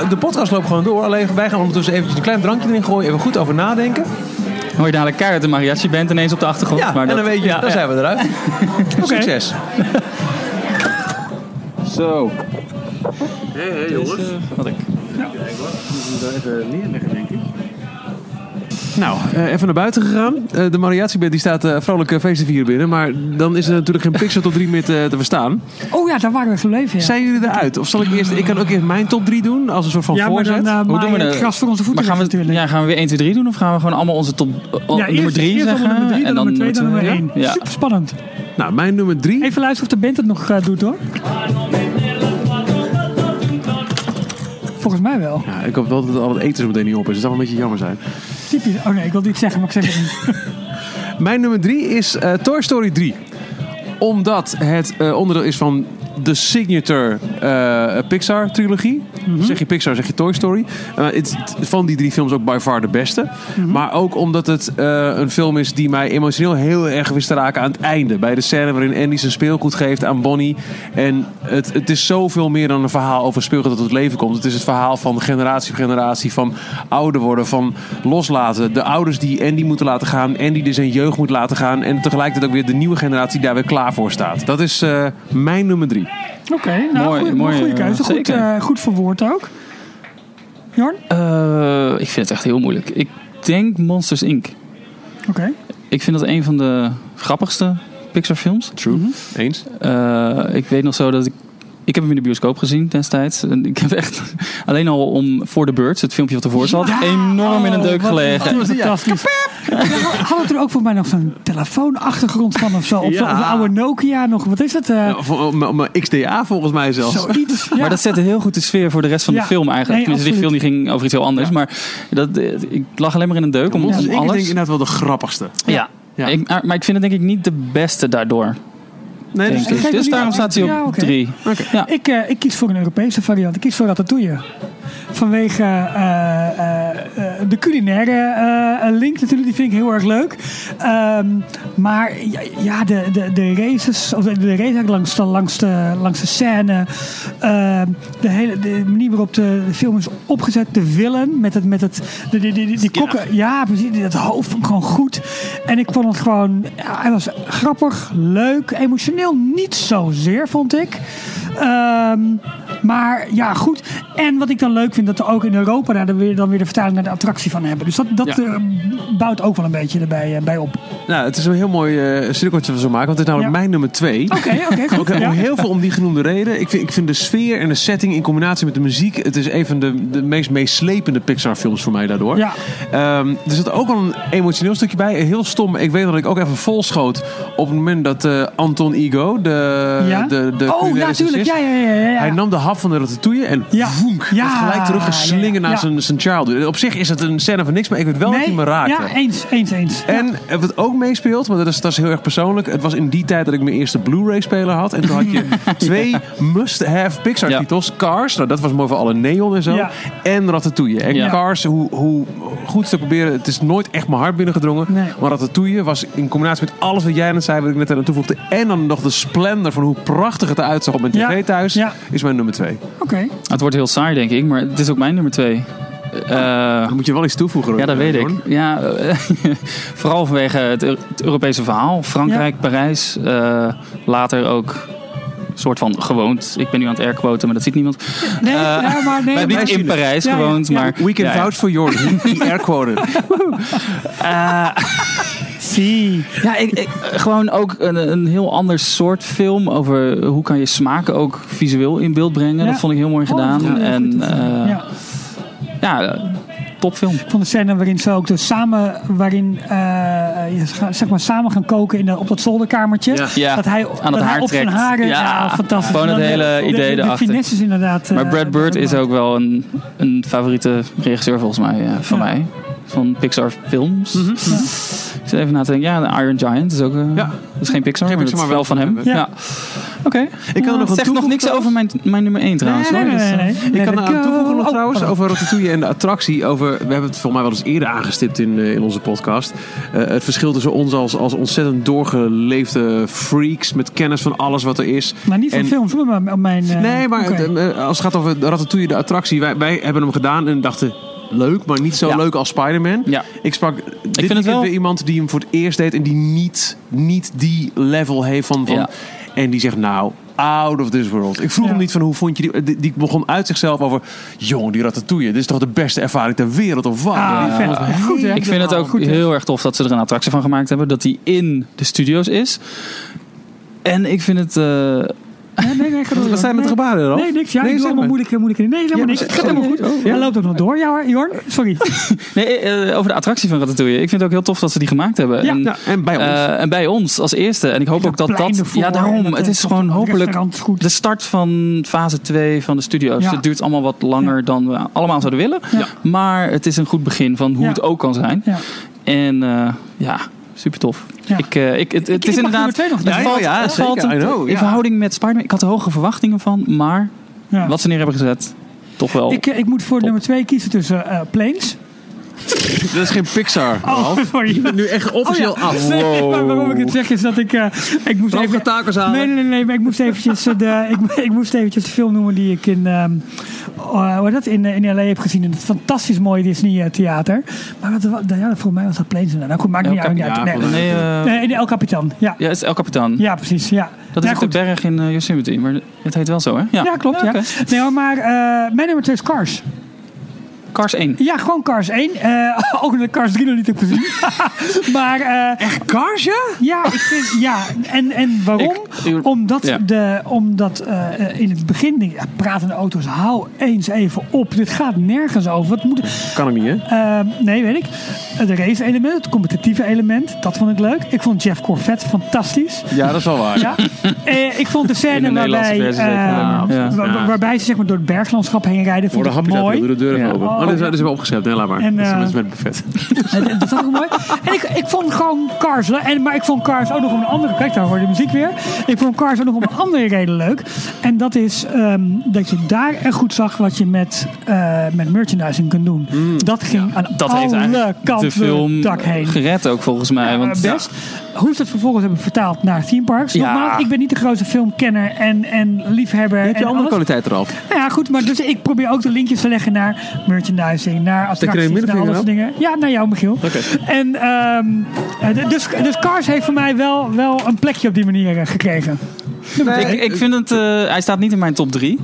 B: de, podcast loopt gewoon door. Alleen wij gaan ondertussen eventjes een klein drankje erin gooien. Even goed over nadenken.
D: hoor je dadelijk keihard de mariachi band ineens op de achtergrond.
B: Ja,
D: maar
B: en
D: dat-
B: dan weet je,
D: ja,
B: dan
D: ja.
B: zijn we eruit. [laughs] Succes. Zo. Hé, hey, jongens.
D: Wat ik.
B: even neerleggen, denk ik. Nou, eh, even naar buiten gegaan. Eh, de mariachi-band die staat eh, vrolijk feest te vieren binnen. Maar dan is er natuurlijk geen Pixar top 3 meer te, te verstaan.
C: Oh ja, daar waren we gebleven. Ja,
B: Zijn jullie eruit? Of zal ik eerst... Ik kan ook eerst mijn top 3 doen als een soort van
C: ja maar
B: voorzet.
C: dan uh,
D: Hoe doen we
C: het
D: dat?
C: gras voor onze voeten
D: Maar gaan we,
C: natuurlijk.
D: ja, gaan we weer 1, 2, 3 doen? Of gaan we gewoon allemaal onze top oh,
C: Ja,
D: nummer
C: eerst-
D: 3
C: eerst
D: zeggen?
C: nummer 3, dan nummer 2, dan nummer
D: ja?
C: 1.
D: Ja.
C: Super spannend.
B: Nou, mijn nummer 3.
C: Even luisteren of de band het nog eh, doet hoor. Volgens mij wel.
B: Ja, ik hoop wel dat al het eten zo meteen niet op is. Dat zou wel een beetje jammer zijn.
C: Typisch. Oh nee, ik wil het niet zeggen, maar ik zeg het niet. [laughs]
B: Mijn nummer 3 is eh, Toy Story 3. Omdat het eh, onderdeel is van de signature eh, Pixar trilogie. Zeg je Pixar, zeg je Toy Story. Eh, het, van die drie films ook by far de beste. Maar ook omdat het eh, een film is die mij emotioneel heel erg wist te raken aan het einde. Bij de scène waarin Andy zijn speelgoed geeft aan Bonnie. En het, het is zoveel meer dan een verhaal over speelgoed dat tot leven komt. Het is het verhaal van generatie op generatie. Van ouder worden, van loslaten. De ouders die Andy moeten laten gaan. Andy die zijn jeugd moet laten gaan. En tegelijkertijd ook weer de nieuwe generatie die daar weer klaar voor staat. Dat is mijn nummer drie.
C: Oké, nou
D: Mooi,
C: goeie,
D: mooi,
C: goede
D: eh,
C: keuze. Goed, eh, goed verwoord ook. Jorn?
D: Eh, ik vind het echt heel moeilijk. Ik denk Monsters Inc.
C: Oké.
D: Ik vind dat een van de grappigste Pixar films.
B: True. Eens.
D: Eh, ik weet nog zo dat ik... Ik heb hem in de bioscoop gezien destijds. En ik heb echt [laughs] alleen al om voor de Birds, het filmpje wat ervoor zat, enorm in een deuk
C: Oh, wat-
D: gelegen.
C: Fantastisch. Ja, Hadden we er ook voor mij nog zo'n telefoonachtergrond van of zo?
B: Ja.
C: of een oude Nokia nog. Wat is het? eh
B: Ja, XDA volgens mij zelfs.
C: Zoiets. [laughs] Ja.
D: Maar dat zette heel goed de sfeer voor de rest van
C: Ja.
D: de film eigenlijk.
C: Nee,
D: Tenminste, die film die ging over iets heel anders. Maar dat, eh, ik lag alleen maar in een deuk om,
B: is denk
D: alles.
B: ik inderdaad wel de grappigste.
D: Ja.
B: Ja.
D: Ik, maar ik vind het denk ik niet de beste daardoor.
B: Nee, dus,
D: Dus daarom staat hij op
C: Ja, oké.
D: drie.
B: Oké.
D: Ja.
C: Ik, eh, ik kies voor een Europese variant. Ik kies voor Ratatouille. Vanwege eh, eh, eh, de culinaire link natuurlijk. Die vind ik heel erg leuk. Ehm, maar ja, de, de, de races, of de, de race langs de, langs de, langs de scène. ehm, de, hele, de manier waarop de, film is opgezet. De villain met het, met het, de, die, kokken. Ja, precies. Dat hoofd vond ik gewoon goed. En ik vond het gewoon, hij was grappig, leuk, emotioneel niet zozeer, vond ik. Ehm, maar ja, goed. En wat ik dan leuk vind, dat we ook in Europa daar dan weer, dan weer de vertaling naar de attractie van hebben. Dus dat, dat
B: Ja.
C: eh, bouwt ook wel een beetje erbij eh, bij op.
B: Nou, het is een heel mooi cirkeltje wat we zo maken. Want het is namelijk
C: Ja.
B: mijn nummer twee.
C: Oké, oké, [laughs] Ja.
B: om heel veel om die genoemde reden. Ik vind, ik vind de sfeer en de setting in combinatie met de muziek... het is een van de, de meest meeslepende Pixar films voor mij daardoor.
C: Ja.
B: Ehm, er zit ook wel een emotioneel stukje bij. Heel stom. Ik weet dat ik ook even volschoot op het moment dat eh, Anton Ego... de,
C: Ja?
B: de, de
C: oh, natuurlijk. Ja, ja, ja, ja, ja.
B: Hij nam de hap van de ratatouille en
C: Ja.
B: voenk,
C: Ja.
B: Gelijk teruggeslingerd
C: Ja,
B: naar
C: ja.
B: zijn, zijn childhood. Op zich is het een scène van niks, maar ik weet wel dat hij me raakte.
C: Ja, eens, eens, eens. Ja.
B: En wat ook meespeelt, want dat is, dat is heel erg persoonlijk. Het was in die tijd dat ik mijn eerste Blu-ray-speler had. En toen had je [laughs] twee must-have Pixar-titels. Cars, nou dat was mooi voor alle neon en zo.
C: Ja.
B: En Ratatouille. En
D: Ja.
B: Cars, hoe, hoe goed te proberen, het is nooit echt mijn hart binnengedrongen.
C: Nee.
B: Maar Ratatouille was in combinatie met alles wat jij net zei, wat ik net aan toevoegde. En dan nog de splendor van hoe prachtig het eruit zag op mijn
C: Ja.
B: tv thuis.
C: Ja.
B: Is mijn nummer twee.
C: Oké.
D: Het wordt heel saai, denk ik. Maar het is ook mijn nummer twee. Eh,
B: Dan moet je wel iets toevoegen.
D: ja, dat weet ik. Ja, [laughs] vooral vanwege het Europese verhaal. Frankrijk, Parijs. eh, later ook soort van gewoond. Ik ben nu aan het airquoten, maar dat ziet niemand.
C: Nee,
D: Eh,
C: ja, maar [laughs] nee.
D: Niet in Parijs
C: Ja,
D: gewoond,
C: ja.
D: maar...
B: We can
D: ja, ja.
B: vouch for Jordan. [laughs] He air quoted. [laughs]
C: Zie.
D: Ja, ik, ik- gewoon ook een, een heel ander soort film over hoe kan je smaken ook visueel in beeld brengen.
C: Ja.
D: Dat vond ik heel mooi
C: Oh,
D: gedaan.
C: ja,
D: en eh,
C: ja.
D: Topfilm.
C: Vond de scène waarin ze ook dus samen, waarin eh, je ga- zeg maar samen gaan koken in de, op dat zolderkamertje.
B: Ja.
D: Ja,
C: Dat hij,
D: aan het
C: hij
D: haar
C: op zijn
D: trekt.
C: haren, ja,
D: Ja,
C: fantastisch.
D: gewoon het hele
C: de-
D: idee
C: de, de,
D: erachter.
C: finesses inderdaad.
D: Maar
C: eh,
D: Brad Bird is ook wel een, een favoriete regisseur volgens mij eh, van
C: Ja.
D: mij. Van Pixar films. [laughs] Ik zit even na te denken. Ja, de Iron Giant is ook... eh,
B: Ja.
D: Dat is geen Pixar,
B: Geen
D: maar
B: Pixar, maar
D: wel van hem. Ja. Oké.
B: Ik kan er nog
D: nog
B: toevoegen
D: niks
B: trouwens.
D: over mijn, mijn nummer 1 trouwens.
C: Nee,
D: hoor.
C: nee,
D: Dus,
C: nee,
D: eh,
C: nee.
B: Ik
C: Let
B: kan
C: go.
B: toevoegen nog
C: Oh,
B: trouwens
C: oh.
B: over Ratatouille en de attractie. Over, we hebben het volgens mij wel eens eerder aangestipt in, eh, in onze podcast. Eh, het verschil tussen ons als, als ontzettend doorgeleefde freaks met kennis van alles wat er is.
C: Maar niet van
B: En-
C: films, maar op mijn... eh,
B: Nee, maar als het gaat over de Ratatouille, de attractie. Wij, wij hebben hem gedaan en dachten... Leuk, maar niet zo
D: Ja.
B: leuk als Spider-Man.
D: Ja.
B: Ik sprak dit
D: vind het wel-
B: weer iemand die hem voor het eerst deed... en die niet, niet die level heeft van... van
D: Ja.
B: En die zegt, nou, out of this world. Ik vroeg
C: Ja.
B: hem niet van hoe vond je die... Die, die begon uit zichzelf over... Jongen, die Ratatouille, dit is toch de beste ervaring ter wereld of wat?
C: Ah, Goed, hè?
D: Ik vind het ook
C: Goed,
D: heel erg tof dat ze er een attractie van gemaakt hebben. Dat die in de studio's is. En ik vind het... eh,
C: Nee, nee, nee.
B: Wat zijn het gebaren erop?
C: Nee, niks. Ja,
B: Nee,
C: ik doe allemaal moeilijke, moeilijke Nee, helemaal
B: Ja,
C: niks. Het gaat helemaal goed.
B: Oh, ja.
C: Hij loopt ook nog door. Ja hoor, Jorn. Sorry. [laughs]
D: nee, eh, over de attractie van Ratatouille. Ik vind het ook heel tof dat ze die gemaakt hebben.
C: Ja.
D: en,
B: Ja, en bij ons.
D: eh, en bij ons als eerste. En ik hoop ook dat dat... Ja, daarom. Het is gewoon
C: op-
D: hopelijk de start van fase 2 van de studio's.
C: Ja.
D: Het duurt allemaal wat langer dan we allemaal zouden willen.
C: Ja.
D: Maar het is een goed begin van hoe
C: Ja.
D: het ook kan zijn.
C: Ja.
D: En eh, ja, super tof.
C: Ja.
D: Ik, eh, ik, het, het
C: ik
D: is inderdaad...
C: nog
D: het.
B: Ja,
D: valt,
B: ja,
D: het
B: zeker,
D: valt een-
B: I know,
D: in
B: ja.
D: verhouding met Spider-Man. Ik had er hoge verwachtingen van, maar
C: Ja.
D: wat ze neer hebben gezet, toch wel...
C: Ik, eh, ik moet voor nummer twee kiezen tussen eh, Planes. [laughs]
B: Dat is geen Pixar.
C: Oh, [laughs] sorry.
B: Je bent nu echt officieel
C: Oh ja.
B: af.
C: Nee, maar waarom ik het zeg is dat ik... eh, ik moest
B: Ralf
C: even...
B: takers halen.
C: Nee, nee, nee, nee, maar ik moest eventjes eh, de, ik, [laughs] ik moest eventjes de film noemen die ik in, hoe heet dat, in, in LA heb gezien. In het fantastisch mooie Disney eh, theater. Maar wat, wat, ja, voor mij was dat Planes. Nou goed, maakt
D: El
C: niet uit. Nee,
B: voor-
D: nee,
C: nee, in de El Capitan. Ja,
D: ja, het is El Capitan.
C: ja precies. Ja.
D: Dat is
C: Ja,
D: de berg in Yosemite, maar het heet wel zo, hè?
C: Ja, klopt. Ja. Nee hoor, maar eh, mijn nummer twee is Cars.
D: Cars 1.
C: Ja, gewoon Cars 1. Eh, [laughs] ook de Cars 3 nog niet heb gezien. [laughs] maar eh,
B: Echt Cars, ja?
C: ja, ik vind, ja. En, en waarom?
D: Ik- ik-
C: omdat
D: ja.
C: de, omdat eh, in het begin denk ik, ja, pratende auto's, hou eens even op. Dit gaat nergens over. Wat moet,
B: Kan ik niet, hè?
C: eh, nee, weet ik. De race element, het competitieve element, dat vond ik leuk. Ik vond Jeff Corvette fantastisch.
B: Ja, dat is wel waar.
C: Ja. Eh, ik vond de scène
D: de
C: waarbij,
D: versie
C: eh,
D: ja.
C: wa- wa- waarbij ze zeg maar, door het berglandschap heen rijden,
B: Voor
C: vond
B: de
C: ik mooi.
B: doe de deur even
D: Ja.
B: open. Oh, dit is wel opgeschreven. Nee, laat maar.
C: En,
B: dat is
C: eh,
B: met buffet. [laughs]
C: En, dat is ook mooi. En ik, ik vond gewoon Cars. En, maar ik vond Cars ook nog om een andere... Kijk, daar hoor je de muziek weer. Ik vond Cars ook nog om een andere reden leuk. En dat is ehm, dat je daar echt goed zag wat je met, eh, met merchandising kunt doen. dat ging aan
D: Dat heeft
C: alle
D: eigenlijk
C: kanten
D: de film
C: dak heen.
D: gered ook volgens mij. Want,
C: Eh, best. Hoe ze dat vervolgens hebben vertaald naar theme parks.
D: Ja.
C: Nogmaals, ik ben niet de grootste filmkenner en, en liefhebber.
B: Heb je
C: en
B: andere kwaliteit eraf?
C: Nou ja, goed, maar dus ik probeer ook de linkjes te leggen naar merchandising, naar attracties, naar soort dingen. Ja, naar jou, Michiel.
B: Oké.
C: En ehm, eh, dus, dus Cars heeft voor mij wel, wel een plekje op die manier eh, gekregen.
D: ik, ik vind het... eh, hij staat niet in mijn top 3.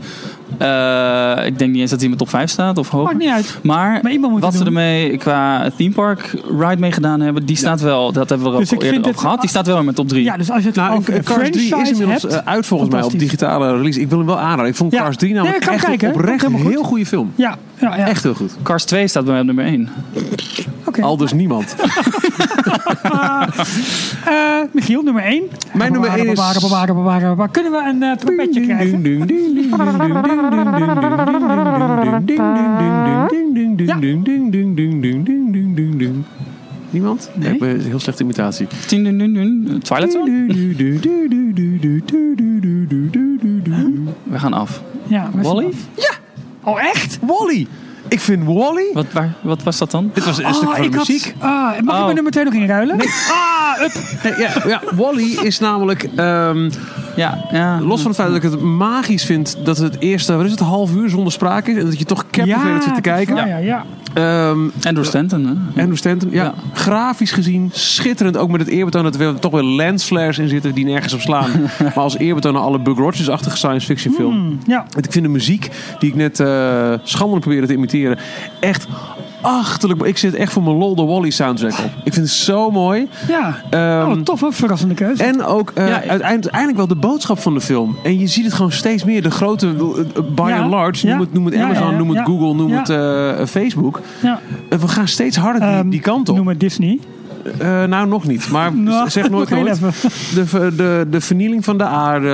D: Ik denk niet eens dat hij in mijn top 5 staat of hoger.
C: Maakt niet uit.
D: Maar,
C: Maar iemand moet
D: wat ze ermee qua theme park ride mee gedaan hebben, die staat wel, dat hebben we er
C: Dus
D: al eerder
C: vind
D: over gehad, die staat wel in mijn top 3.
C: Ja, dus als je het
B: Nou,
C: over
B: Cars 3 is inmiddels
C: hebt,
B: eh, uit volgens mij op digitale release. Ik wil hem wel aanraden. Ik vond
C: Ja.
B: Cars 3
C: Nee,
B: namelijk echt
C: kijken.
B: oprecht een heel goede film.
C: Ja, ja, ja.
B: Echt heel goed.
D: Cars 2 staat bij mij op nummer 1.
C: Oké.
B: Al dus niemand. [laughs]
C: Eh, Michiel, nummer 1.
B: Mijn nummer één is-
C: Bewaren, bewaren, bewaren, bewaren. Kunnen we een trompetje krijgen?
B: Niemand? Ja, ik ben een heel slechte imitatie.
D: Twilight Zone? [laughs] We gaan af.
C: Ja,
D: Wally?
C: af. Oh, echt?
B: Wally! Ik vind Wally...
D: Wat, waar, wat was dat dan?
B: Dit was een stuk van de
C: ik had-
B: muziek.
C: Ah, mag ik
D: Oh.
C: mijn nummer 2 nog inruilen? Ah, up.
B: Nee, ja, ja, Wally is namelijk... ehm,
D: Ja, ja.
B: los van het feit dat ik het magisch vind dat het eerste, wat is het, half uur zonder sprake is. En dat je toch captivated zit te kijken.
C: Ja, ja,
B: Ehm,
D: Andrew Stanton, hè?
B: Andrew Stanton, ja,
D: Ja.
B: Grafisch gezien schitterend. Ook met het eerbetoon dat er toch weer lensflares in zitten die nergens op slaan. [laughs] maar als eerbetoon aan alle Bug Rogers-achtige science fiction film.
C: Hmm, ja.
B: Ik vind de muziek die ik net eh schandelijk probeerde te imiteren echt achterlijk. Ik zit echt voor mijn lol de Wally soundtrack op. Ik vind het zo mooi.
C: Ja.
B: Ehm,
C: oh, tof, ook verrassende keuze.
B: En ook eh,
D: Ja.
B: uiteindelijk, wel de boodschap van de film. En je ziet het gewoon steeds meer. De grote, eh, by
C: Ja.
B: and large,
C: Ja.
B: noem het, noem het
C: Ja,
B: Amazon, noem het. Google, noem het eh, Facebook.
C: ja.
B: We gaan steeds harder die,
C: Ehm,
B: die kant op.
C: Noem het Disney.
B: Eh, nou, nog niet. Maar [laughs]
C: Nou,
B: zeg nooit [laughs] nooit.
C: even.
B: De, de, de vernieling van de aarde,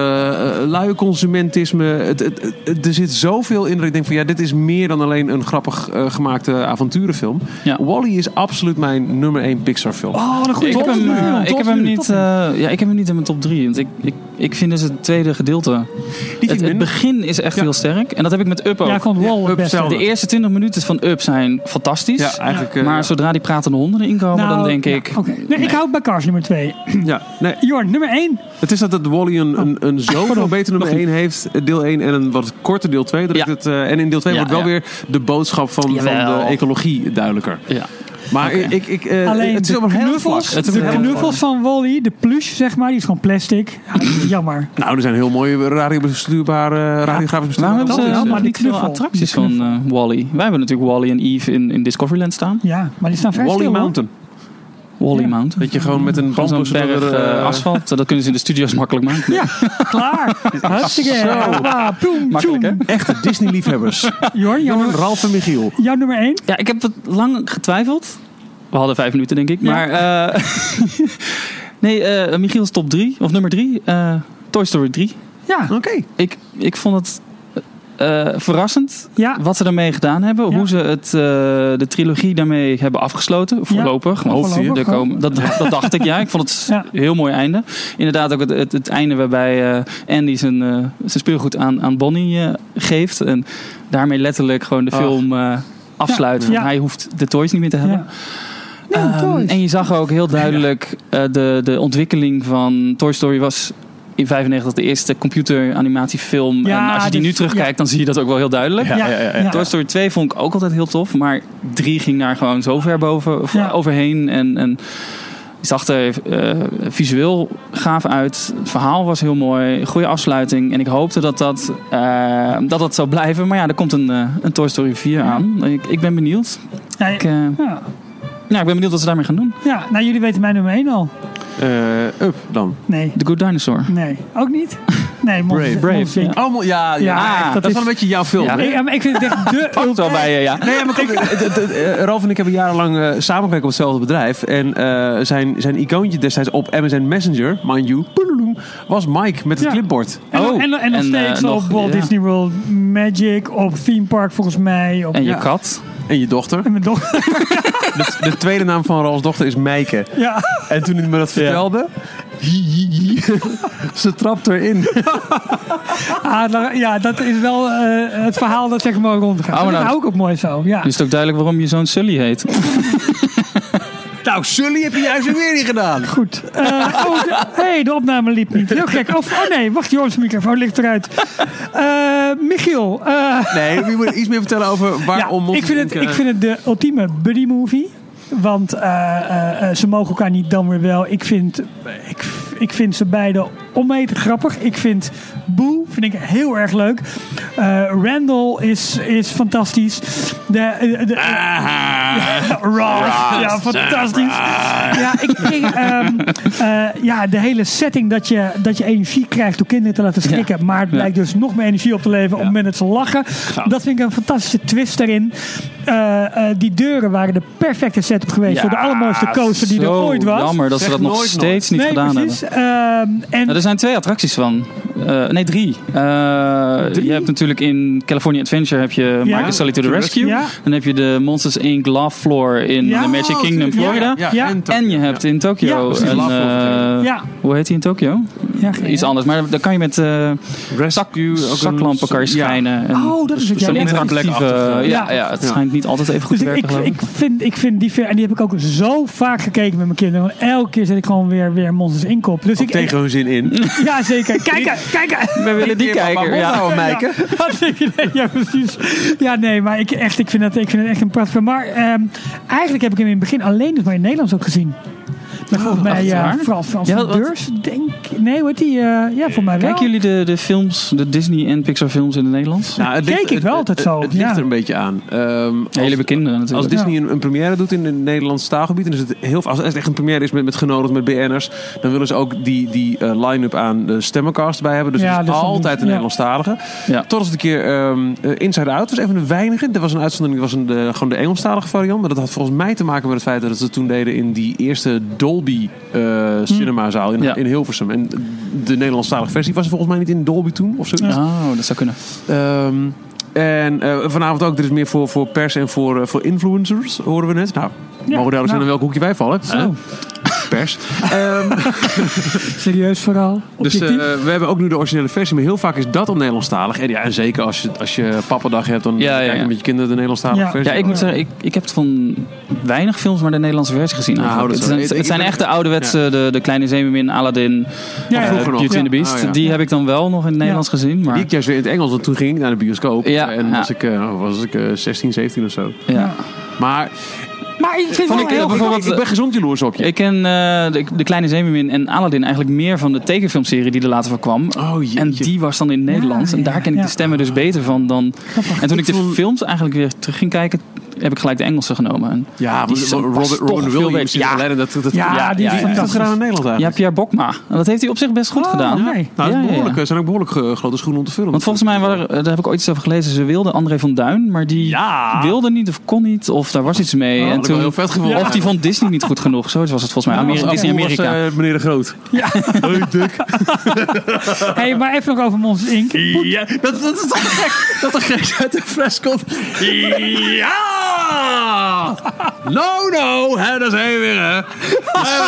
B: uh, luie consumentisme. Het, het, het- er zit zoveel in dat ik denk van ja, dit is meer dan alleen een grappig eh, gemaakte avonturenfilm.
D: Ja.
B: Wally is absoluut mijn nummer 1 Pixar film.
C: Oh, wat een goede
D: Ik heb, hem, eh, ik, heb hem niet, eh, ja, ik heb hem niet in mijn top 3. Want ik, ik, ik vind dus het tweede gedeelte. Het,
B: ik
D: het begin is echt
B: Ja.
D: heel sterk. En dat heb ik met Up ook.
C: Ja, ik vond Wall
B: Up
D: de eerste 20 minuten van Up zijn fantastisch.
B: Ja, eigenlijk. eh,
D: maar
B: ja.
D: zodra die pratende honden erin komen,
C: Nou,
D: dan denk
C: ja,
D: ik...
C: oké. Nee, ik hou bij Cars nummer 2. [clears throat]
B: ja, nee,
C: Jorn, nummer 1.
B: het is dat het Wally een, een, een zoveel
C: pardon.
B: beter nummer 1 heeft, eh, deel 1, en een wat korter deel 2. Dat
D: Ja.
B: ik het, eh, en in deel 2
D: Ja,
B: wordt wel
D: ja.
B: weer de boodschap van, van
D: Jawel.
B: de ecologie duidelijker.
D: Ja.
B: Maar ik, ik, eh,
C: Alleen
B: het is
C: de
B: heel
C: knuffels,
B: vlak. Het is
C: de
B: heel
C: knuffels van Wally, de plush zeg maar, die is gewoon plastic. Ja, jammer. [laughs]
B: Nou, er zijn heel mooie radiobestuurbare, radiografisch
D: Waarom
B: bestuurbare
D: hebben ze
C: wel,
D: maar
C: die
D: niet veel
C: knuffel.
D: attracties
C: Die
D: van eh, Wally? Wij hebben natuurlijk Wally en Eve in, in Discoveryland staan.
C: Ja, maar die staan vrij
B: Wally
C: stil, hoor.
B: Mountain.
D: Wally
C: Ja.
D: Mountain.
B: Dat je gewoon met een
D: Gewoon berg eh,
B: eh,
D: asfalt. Dat kunnen ze in de studio's makkelijk maken.
C: Ja, [laughs] klaar. Hartstikke. Poem,
D: Makkelijk,
C: tjoem.
B: Echte Disney-liefhebbers. [laughs]
C: Jorn, jouw,
B: Ralf en Michiel.
C: jouw nummer 1?
D: Ja, ik heb het lang getwijfeld. We hadden vijf minuten, denk ik.
C: Ja.
D: Maar eh, [laughs] nee, eh Michiel's top 3, of nummer 3, Toy Story 3.
C: Ja,
B: Oké.
D: Ik, ik vond het eh, verrassend
C: ja.
D: wat ze daarmee gedaan hebben.
C: Ja.
D: Hoe ze het, eh, de trilogie daarmee hebben afgesloten. Voorlopig.
C: Ja, voorlopig,
D: er komen, dat, dat dacht ik, ja. Ik vond het [laughs]
C: Ja.
D: een heel mooi einde. Inderdaad ook het, het, het einde waarbij eh, Andy zijn, eh, zijn speelgoed aan, aan Bonnie eh, geeft. En daarmee letterlijk gewoon de
B: Ach.
D: film eh, afsluit.
C: Ja.
D: Want
C: Ja.
D: hij hoeft de toys niet meer te hebben. Ehm, en je zag ook heel duidelijk eh, de, de ontwikkeling van Toy Story was in 95 de eerste computeranimatiefilm.
C: Ja,
D: en als je die
C: dus-
D: nu terugkijkt, dan zie je dat ook wel heel duidelijk.
C: Ja, ja, ja.
D: Toy Story 2 vond ik ook altijd heel tof, maar 3 ging daar gewoon zo ver boven, overheen. En, en die zag er eh, visueel gaaf uit. Het verhaal was heel mooi, goede afsluiting. En ik hoopte dat dat, eh, dat, dat zou blijven. Maar ja, er komt een, eh, een Toy Story 4 aan. Ik, ik ben benieuwd.
C: Ja,
D: Ik,
C: ja.
D: ja, ik ben benieuwd wat ze daarmee gaan doen.
C: ja, nou jullie weten mijn nummer 1 al.
B: Eh, up dan.
C: Nee,
D: The Good Dinosaur.
C: nee, ook niet. Nee, Monsters,
B: Brave.
D: Brave.
B: Oh, ja, ja.
C: Ja,
B: dat,
C: dat
B: is wel een beetje jouw film.
D: Ja.
C: Ik, ik vind [laughs] het echt de...
D: Pakt wel bij je, ja.
B: Nee, maar kijk, eh, Ralf en ik hebben jarenlang eh, samengewerkt op hetzelfde bedrijf. En eh, zijn, zijn icoontje destijds op MSN Messenger, mind you, was Mike met het
C: Ja.
B: clipboard.
C: En,
D: Oh,
C: en, en nog
D: en,
C: steeds
D: eh,
C: op
D: nog,
C: Walt
D: ja.
C: Disney World Magic, op Theme Park volgens mij. Op,
D: En je
B: Ja.
D: kat.
B: En je dochter.
C: en mijn dochter. [laughs]
B: De, de tweede naam van Ralfs dochter is Meike.
C: Ja,
B: En toen hij me dat vertelde, [laughs] ze trapt erin. [laughs]
C: ah, nou, ja, dat is wel eh, het verhaal dat zeg maar rondgaat.
D: Oh, maar
C: dat
D: nou-
C: hou ik ook mooi zo. Ja.
D: Nu is het ook duidelijk waarom je zo'n Sully heet.
B: Nou, Sully heb je juist weer niet gedaan.
C: Goed. Eh, oh, de, hey, de opname liep niet. Heel gek. Oh, oh nee, wacht, Joris microfoon ligt eruit. Eh, Michiel. eh,
B: Nee, je moet iets meer vertellen over waarom...
C: ja, ik, vind het, ik vind het de ultieme buddy movie. Want eh, eh, eh, ze mogen elkaar niet dan weer wel. Ik vind, ik, ik vind ze beide onmeten grappig. Ik vind Boo vind ik heel erg leuk. Eh, Randall is, is fantastisch. De, de, [laughs] Ross, ja, fantastisch. Ja, ik, ik, ehm, eh, ja, de hele setting dat je, dat je energie krijgt door kinderen te laten schrikken. Maar het
D: Ja.
C: blijkt dus nog meer energie op te leveren moment dat ze lachen. Dat vind ik een fantastische twist daarin. Eh, eh, die deuren waren de perfecte setup geweest voor de allermooiste coaster die er ooit was.
D: Jammer dat ze dat nog
B: nooit
D: steeds niet
C: nee,
D: gedaan
C: precies.
D: hebben.
C: Ehm, en
D: Nou, er zijn twee attracties van. Eh, nee, drie. Eh, Je hebt natuurlijk in California Adventure heb je
C: Ja.
D: Marcus Sully to the Rescue.
C: Ja.
D: Dan heb je de Monsters Inc. Love Floor in
C: Ja.
D: de Magic Kingdom. Florida.
C: Ja.
B: en,
D: je hebt in Tokyo een... Eh,
C: ja,
D: Hoe heet die in Tokyo? Iets anders. Maar dan kan je met eh,
B: Rescue, ook een-
D: zaklampen kan je
B: ja.
D: schijnen. En
C: Oh, dat is het, ja.
D: Zo'n
C: Ja,
D: interactieve... Ja,
C: ja.
D: ja, het
B: Ja.
D: schijnt niet altijd even goed
C: Dus
D: te werken,
C: ik, ik, vind, ik vind die film, en die heb ik ook zo vaak gekeken met mijn kinderen. Want elke keer zet ik gewoon weer, weer Monsters Dus ik,
B: tegen hun zin in. [laughs]
C: Ja, zeker. Kijken, kijken.
D: We willen die kijken. Ja. [laughs]
C: Nee, ja, precies. Ja, nee, maar ik, echt, ik, vind het, ik vind het echt een prachtig film. Maar ehm, eigenlijk heb ik hem in het begin alleen dus maar in het Nederlands ook gezien. Met volgens mij ja,
D: waar?
C: Frans, Frans
D: Ja,
C: Deurs, denk ik. Nee, heet die? eh, ja, voor mij wel.
D: Kijken jullie de, de films, de Disney en Pixar films in het Nederlands?
B: Nou, het
C: Keek
B: ligt-
C: ik wel altijd
B: het-
C: zo,
B: Het, ligt
C: ja.
B: er een beetje aan. Ehm,
D: jullie hebben kinderen
B: Als
D: natuurlijk.
B: Disney een, een première doet in het Nederlands taalgebied, dan is het heel als het echt een première is met, met genodigd met BN'ers, dan willen ze ook die, die eh, line-up aan de stemmencast bij hebben. Dus
C: Ja,
B: het is
C: dus
B: altijd een
C: ja.
B: Nederlandstalige.
D: Ja.
B: Tot als het een keer ehm, eh, Inside Out was, even een weinige. Er was een uitzondering, dat was een, de, gewoon de Engelstalige variant. Maar dat had volgens mij te maken met het feit dat ze het toen deden in die eerste Dolby eh, cinemazaal in,
D: Ja.
B: in Hilversum. En de Nederlandstalige versie was er volgens mij niet in Dolby toen of zoiets.
D: Oh, dat zou kunnen.
B: Ehm, en eh, vanavond ook, dit is meer voor, voor pers en voor, eh, voor influencers, horen we net. Nou, mogen duidelijk zijn
C: nou.
B: in welk hoekje wij vallen. Pers. Ehm, [laughs]
C: Serieus verhaal.
B: dus eh,
C: Objectief.
B: we hebben ook nu de originele versie, maar heel vaak is dat al Nederlandstalig. En ja, en zeker als je, als je pappadag hebt, dan
D: Ja, ja,
B: kijk je
D: ja.
B: met je kinderen de Nederlandstalige
C: Ja.
B: versie.
D: Ja, ik moet zeggen, ik, ik heb het van weinig films maar de Nederlandse versie gezien.
B: Nou,
D: het, zijn, het echt de ouderwetse, de, de Kleine Zeemermin, Aladdin,
C: Ja,
B: nog.
D: Beauty and the. Beast.
B: Oh, ja.
D: Die heb ik dan wel nog in het Nederlands gezien. Maar,
B: Die ik juist weer in het Engels, want toen ging ik naar de bioscoop.
D: Ja,
B: en
D: ja.
B: was ik, eh, was ik eh, 16, 17 of zo.
D: ja.
B: Maar
C: Maar ik vind
D: Vond
C: wel
D: ik,
C: heel...
D: bijvoorbeeld-
B: ik, ik ben gezond jaloers op je.
D: Ik ken eh, de, de Kleine Zeemermin en Aladdin eigenlijk meer van de tekenfilmserie die er later van kwam.
B: Oh, jeetje.
D: En die was dan in het Nederlands. en daar ken ik de stemmen dus beter van dan... En toen ik de
B: Ik vond-
D: films eigenlijk weer terug ging kijken, heb ik gelijk de Engelse genomen. En
B: Ja,
D: die
B: Robert, Robin Williams
D: Ja.
B: Dat, dat,
C: Ja,
D: Ja,
C: die
D: ja, ja.
B: Heeft
C: fantastisch.
B: gedaan in Nederland
D: ja,
B: eigenlijk?
D: Pierre Bokma. En dat heeft hij op zich best goed gedaan.
C: nee.
B: Nou, dat
D: Ja, ja, ja.
B: behoorlijk, zijn ook behoorlijk eh, grote schoenen om te vullen.
D: Want volgens mij, waren, er- daar heb ik ooit iets over gelezen, ze wilden André van Duin, maar die
B: Ja.
D: wilde niet of kon niet, of daar was iets mee.
B: Oh,
D: en
B: wel heel vet gevonden.
D: Of die vond Disney niet goed genoeg. Zo was het volgens mij. Ameri-
B: Als
D: Disney
B: Apu was,
D: Amerika.
B: eh, meneer de Groot.
C: Ja. [laughs] [laughs] Hey, maar even nog over Monsters Inc.
B: Ja, dat, dat is toch gek dat er gek uit de fles komt. Ja! [laughs] No, no, hè, dat is heen weer, hè.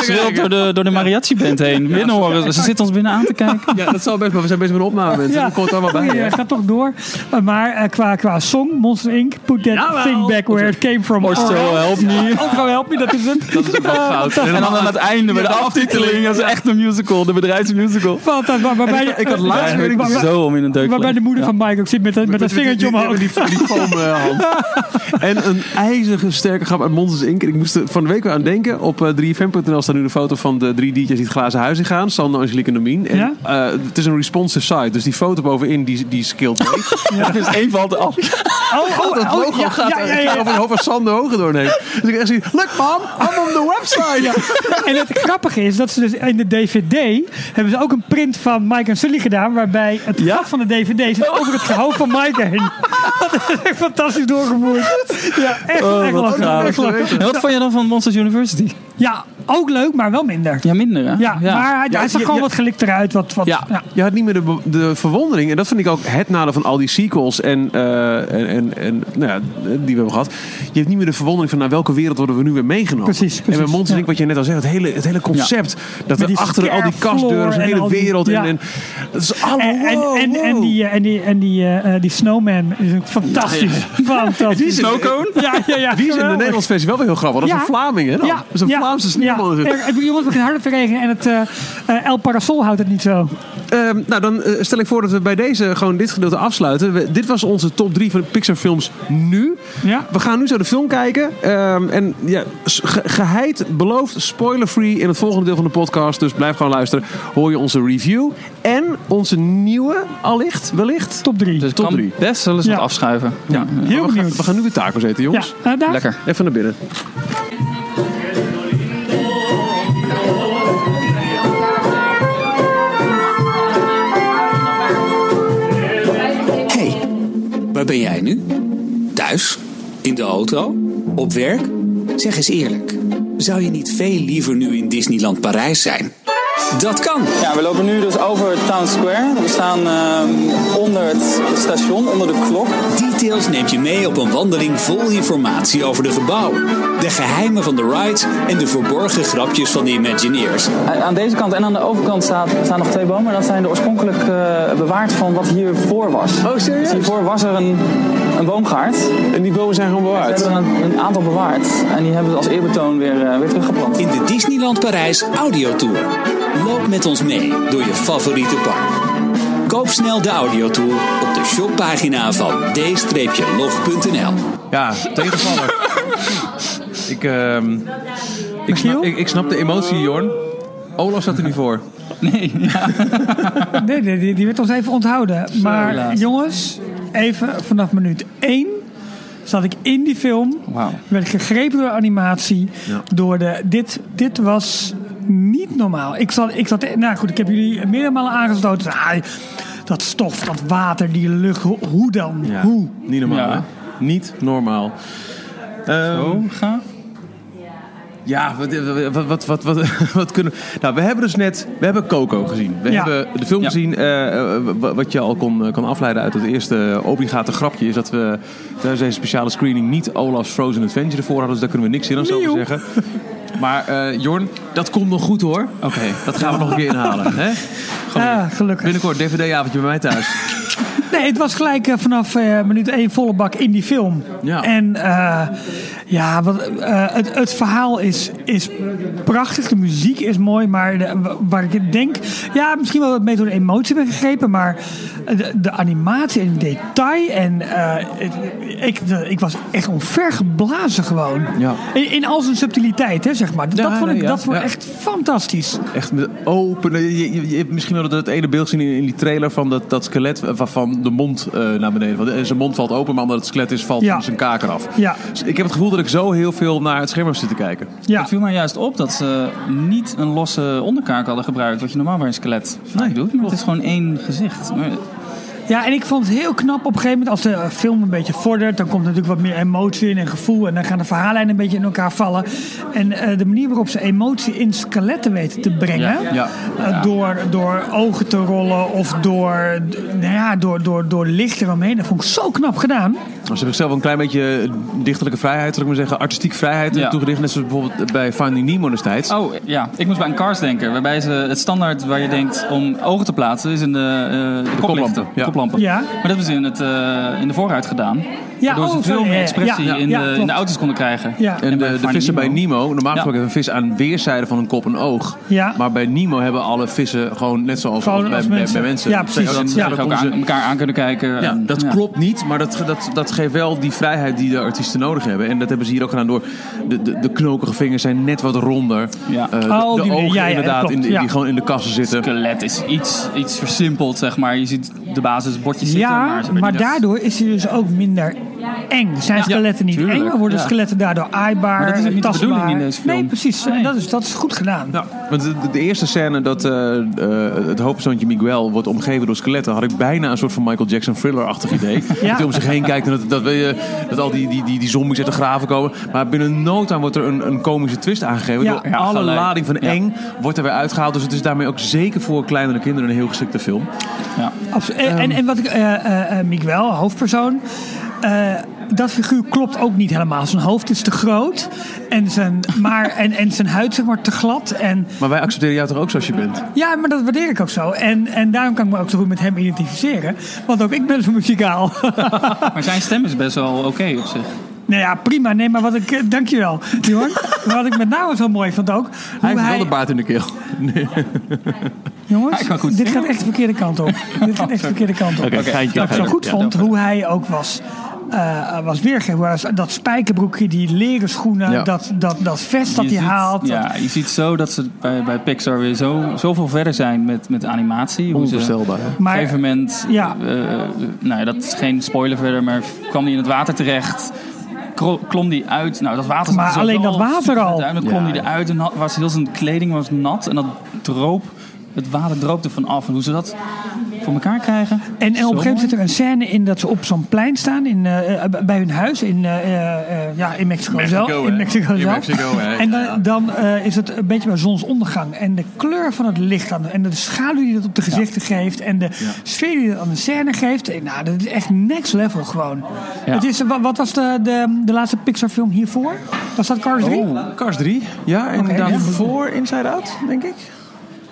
D: Ze wil door de, door de mariachi band heen. Binnen horen. Ze zit ons binnen aan te kijken.
B: Ja, dat zal best, maar we zijn bezig met een opname, mensen. Dat komt allemaal bij. Hè.
C: eh, gaat toch door. Uh, maar uh, qua, qua song, Monster Inc. Put that
B: Jawel.
C: thing back where it came from.
D: Orso, help me.
C: Orso, help me, dat is het.
B: Dat is ook wel fout.
D: En dan aan het einde bij de aftiteling. Dat is echt een musical. De bedrijfsmusical.
C: Fantastisch. Waar- Waarbij,
B: Ik- ik had laatst weer
D: Zo om in een deuk.
C: Waarbij de moeder
D: Ja.
C: van Mike ook zit met, een- met dat vingertje omhoog.
B: Die, die, foamhand. [laughs] en een ijzige sterke grap uit Monsters Inc. Ik moest er van de week weer aan denken. Op eh, 3fm.nl staat nu de foto van de drie DJ's die het glazen huis in gaan. Sander, Angelique en Domien. En
C: Ja?
B: eh, het is een responsive site. Dus die foto bovenin, die, die mee. [laughs]
D: Dus één valt af.
C: Oh, oh,
B: dat
C: oh,
B: logo
C: ja,
B: gaat
C: ja, ja, ja.
B: over het hoofd van Sander Hogendoorn heen. [laughs] Dus ik echt zie, look mom, I'm on the website.
C: En het grappige is dat ze dus in de DVD hebben ze ook een print van Mike en Sully gedaan. Waarbij het
D: Ja?
C: gat van de DVD zit over het hoofd van Mike heen. [laughs] Dat is echt fantastisch doorgevoerd. Ja, echt,
D: Oh,
C: echt
D: wat.
C: Echt lachen.
D: En wat vond je dan van Monsters University?
C: Ja, ook leuk, maar wel minder.
D: Ja, minder hè?
C: Ja, maar hij,
B: Ja,
C: hij zag
B: ja,
C: gewoon
B: ja.
C: wat gelikter uit. Wat, wat,
D: Ja.
C: ja.
B: Je had niet meer de, de verwondering. En dat vind ik ook het nadeel van al die sequels en, eh, en, en, en nou ja, die we hebben gehad. Je hebt niet meer de verwondering van naar welke wereld worden we nu weer meegenomen.
C: Precies,
B: En bij Monsters wat je net al zegt, het hele, het hele concept. Dat er achter al die kastdeuren, zo'n
C: floor en
B: hele
C: die-
B: wereld. En, en, dat is allemaal
C: En, en,
B: wow,
C: die, eh, en die, en die, eh, die snowman is ook fantastisch. [laughs] Fantastisch. Snowcone? Ja, ja, ja.
B: Die is in de
C: geweldig.
B: Nederlandse versie wel weer heel grappig. Dat is
C: Ja.
B: een Vlaming, hè? Dan? Dat is een Vlaamse sneeuwman. het.
C: Er- jongens, het begint harder te regenen en het eh, eh, El Parasol houdt het niet zo.
B: Ehm, nou, dan eh, stel ik voor dat we bij deze gewoon dit gedeelte afsluiten. We- dit was onze top 3 van de Pixar films nu.
C: Ja.
B: We gaan nu zo de film kijken. Ehm, en ja, ge- geheid, beloofd, spoiler-free in het volgende deel van de podcast. Dus blijf gewoon luisteren. Hoor je onze review. En onze nieuwe, allicht, wellicht.
C: Top 3.
D: Dus
B: Top
D: kan
B: drie.
D: best wel eens
C: Ja.
D: wat afschuiven. Ja.
C: Heel
B: we, gaan, we gaan nu weer tacos eten,
C: Ja,
B: jongens.
C: eh.
D: Lekker.
B: Even naar binnen.
A: hey, waar ben jij nu? Thuis? In de auto? Op werk? Zeg eens eerlijk, zou je niet veel liever nu in Disneyland Parijs zijn? Dat kan.
D: Ja, we lopen nu dus over Town Square. We staan ehm, onder het station, onder de klok.
A: Details neemt je mee op een wandeling vol informatie over de gebouwen, de geheimen van de rides en de verborgen grapjes van de Imagineers.
D: Aan deze kant en aan de overkant staat, staan nog twee bomen. Dat zijn de oorspronkelijk eh, bewaard van wat hiervoor was.
B: Oh, serieus?
D: Dus hiervoor was er een, een boomgaard.
B: En die bomen zijn gewoon
D: We
B: bewaard.
D: hebben er een, een aantal bewaard. En die hebben we als eerbetoon weer, eh, weer teruggeplant.
A: In de Disneyland Parijs audiotour. Loop met ons mee door je favoriete park. Koop snel de audiotour op de shoppagina van d-log.nl.
B: Ja, tegenvaller. ik, ehm, Ik snap, ik, ik snap de emotie, Jorn. Olaf zat er niet voor.
D: Nee, ja. [laughs]
C: Nee, nee, die, die werd ons even onthouden. maar
D: helaas.
C: jongens, even vanaf minuut 1 zat ik in die film.
D: Wauw.
C: Werd ik gegrepen door de animatie.
B: Ja.
C: Door de, dit, dit was niet normaal. Ik zat, ik zat, nou goed, ik heb jullie meerdere malen aangestoten. Ah, dat stof, dat water, die lucht, hoe, hoe dan?
B: Ja.
C: Hoe?
B: Niet normaal,
D: Ja.
B: hè? Niet normaal. Ehm,
D: Oh, ga.
B: Ja, wat, wat, wat, wat, wat, [laughs] wat kunnen we... Nou, we hebben dus net... We hebben Coco gezien. We
C: Ja.
B: hebben de film
D: Ja.
B: gezien. eh, eh, wa- wat je al kon, kan afleiden uit het eerste obligate grapje... is dat we tijdens deze speciale screening niet Olaf's Frozen Adventure ervoor hadden. Dus daar kunnen we niks in over
C: Nieuw.
B: zeggen. [laughs] Maar eh, Jorn, dat komt nog goed hoor.
D: Oké.
B: Dat gaan we nog een keer inhalen. Hè? [laughs]
C: Ja, gelukkig.
B: Binnenkort DVD-avondje bij mij thuis.
C: Nee, het was gelijk eh, vanaf eh, minuut 1 volle bak in die film.
B: Ja.
C: En eh, ja, wat, het, het verhaal is, is prachtig. De muziek is mooi. Maar de, waar ik denk, ja, misschien wel mee door de emotie ben gegrepen. Maar de, de animatie en detail. En eh, het- ik, de- ik was echt onvergeblazen gewoon.
B: Ja.
C: In, in al zijn subtiliteit, hè, zeg maar. Dat
B: Ja,
C: vond ik
B: ja,
C: dat vond echt fantastisch.
B: Echt met open. Je, je, je hebt misschien wel dat ene beeld gezien in, in die trailer van dat, dat skelet de mond eh, naar beneden. Want, eh, zijn mond valt open, maar omdat het skelet is, valt
C: Ja.
B: zijn kaak eraf.
C: Ja.
B: Dus ik heb het gevoel dat ik zo heel veel naar het scherm heb zitten kijken.
C: Ja.
D: Het viel mij juist op dat ze niet een losse onderkaak hadden gebruikt. Wat je normaal bij een skelet vaak doet. Maar het is gewoon één gezicht. Maar
C: Ja, en ik vond het heel knap op een gegeven moment als de film een beetje vordert. Dan komt er natuurlijk wat meer emotie in en gevoel. En dan gaan de verhaallijnen een beetje in elkaar vallen. En eh, de manier waarop ze emotie in skeletten weten te brengen.
D: Ja.
B: Ja.
C: eh, door, door ogen te rollen of door, nou ja, door, door, door licht eromheen. Dat vond ik zo knap gedaan.
B: Ze hebben zichzelf een klein beetje dichterlijke vrijheid, zal ik maar zeggen, artistiek vrijheid
D: Ja.
B: toegedicht. Net zoals bijvoorbeeld bij Finding Nemo destijds.
D: Oh ja, ik moest bij een Cars denken. Waarbij ze het standaard waar je denkt om ogen te plaatsen is in de, eh de, koplichten,
B: ja.
D: de koplampen.
C: Ja.
D: Maar dat hebben ze in, het, eh, in de vooruit gedaan.
C: Ja,
D: waardoor ze
C: oh,
D: veel meer expressie
C: ja,
D: in,
C: ja,
D: de, in
C: klopt.
D: de auto's konden krijgen.
C: Ja.
B: En de, de vissen bij
D: Nemo-
B: normaal
D: Ja.
B: gesproken hebben vis aan weerszijden van een kop een oog.
C: Ja.
B: Maar bij Nemo hebben alle vissen gewoon net zoals,
C: Gewoon
B: als bij,
C: als mensen.
B: bij mensen.
C: Ja, precies.
B: Dan-
D: Dat ze ook aan, elkaar aan kunnen kijken.
B: Ja,
D: En-
B: dat
D: ja.
B: klopt niet, maar dat, dat, dat geeft wel die vrijheid die de artiesten nodig hebben. En dat hebben ze hier ook gedaan door de, de, de knokige vingers zijn net wat ronder.
D: Ja.
B: Eh, de, ogen
C: ja, ja,
B: inderdaad, in die gewoon in de kassen zitten.
D: skelet is iets, iets versimpeld, zeg maar. Je ziet de basisbordjes zitten.
C: Ja,
D: maar,
C: daardoor is hij dus ook minder eng. Zijn skeletten niet
D: tuurlijk,
C: eng, maar worden
D: ja.
C: skeletten daardoor aaibaar,
D: Maar dat is niet de
C: tastbaar.
D: bedoeling in deze film.
C: Nee, precies.
D: Nee.
C: Dat, is, dat is goed gedaan.
B: Ja, want de, de eerste scène dat eh, eh, het hoofdpersoontje Miguel wordt omgeven door skeletten, had ik bijna een soort van Michael Jackson thriller-achtig idee. [laughs] Dat hij om zich heen kijkt en dat, dat, we, eh, dat al die, die, die, die zombies uit de graven komen. Maar binnen no time wordt er een, een komische twist aangegeven.
C: Ja.
B: door
D: Ja,
B: alle
D: gelijk.
B: lading van
D: Ja.
B: eng wordt er weer uitgehaald. Dus het is daarmee ook zeker voor kleinere kinderen een heel geschikte film.
D: Ja.
C: En, en, en wat ik, eh eh, eh, Miguel, hoofdpersoon, eh, dat figuur klopt ook niet helemaal. Zijn hoofd is te groot en zijn, maar, [laughs] en, en zijn huid zeg maar te glad. En,
B: Maar wij accepteren jou toch ook zoals je bent?
C: ja, maar dat waardeer ik ook zo. En, en daarom kan ik me ook zo goed met hem identificeren. Want ook ik ben zo muzikaal. [laughs]
D: Maar zijn stem is best wel oké op zich.
C: Nou ja, prima. Nee, maar wat ik... eh, Dankjewel, Jorn. [laughs] wat ik met name zo mooi vond ook...
B: Hij
C: hoe
B: heeft wel de baard in de keel. [laughs] Nee.
C: Jongens,
D: Hij kan goed
C: dit
D: zingen.
C: gaat echt de verkeerde kant op. [laughs] dit gaat echt de verkeerde kant op.
B: Oké, geintje,
C: Wat ik zo goed
B: Ja.
C: vond, hoe hij ook was, eh, was weergegeven. Hij- Dat spijkerbroekje, die leren schoenen,
B: Ja.
C: dat, dat, dat vest dat
D: Je
C: hij
D: ziet-
C: haalt.
D: Ja, je ziet zo dat ze bij, bij Pixar weer zo, zoveel verder zijn met, met animatie. Hoe ze-
B: Onvoorstelbaar.
D: Op een gegeven moment,
C: Ja.
D: eh, nou ja, dat is geen spoiler verder, maar kwam hij in het water terecht. Klom die uit. Nou, dat water
C: Maar
D: er
C: alleen dat water al.
D: uit, Dan klom
B: Ja,
D: hij eruit en had- was heel zijn kleding was nat. En dat droop, het water droopte van af. En hoe ze dat voor elkaar krijgen.
C: En, en op een gegeven moment zit er een scène in dat ze op zo'n plein staan in, eh, eh, bij hun huis in, eh, ja, in Mexico,
B: Mexico,
C: zelf.
B: hè?
C: In Mexico
B: In
C: zelf.
B: Mexico, hè?
C: En dan, dan is het een beetje bij zonsondergang. En de kleur van het licht aan, en de schaduw die dat op de gezichten geeft. En de sfeer die dat aan de scène geeft. Nou, dat is echt next level gewoon.
D: Ja.
C: Het is, wat, wat was de, de, de laatste Pixar film hiervoor? Was dat Cars 3?
B: Oh, Cars 3. Ja, en daarvoor Inside Out, denk ik.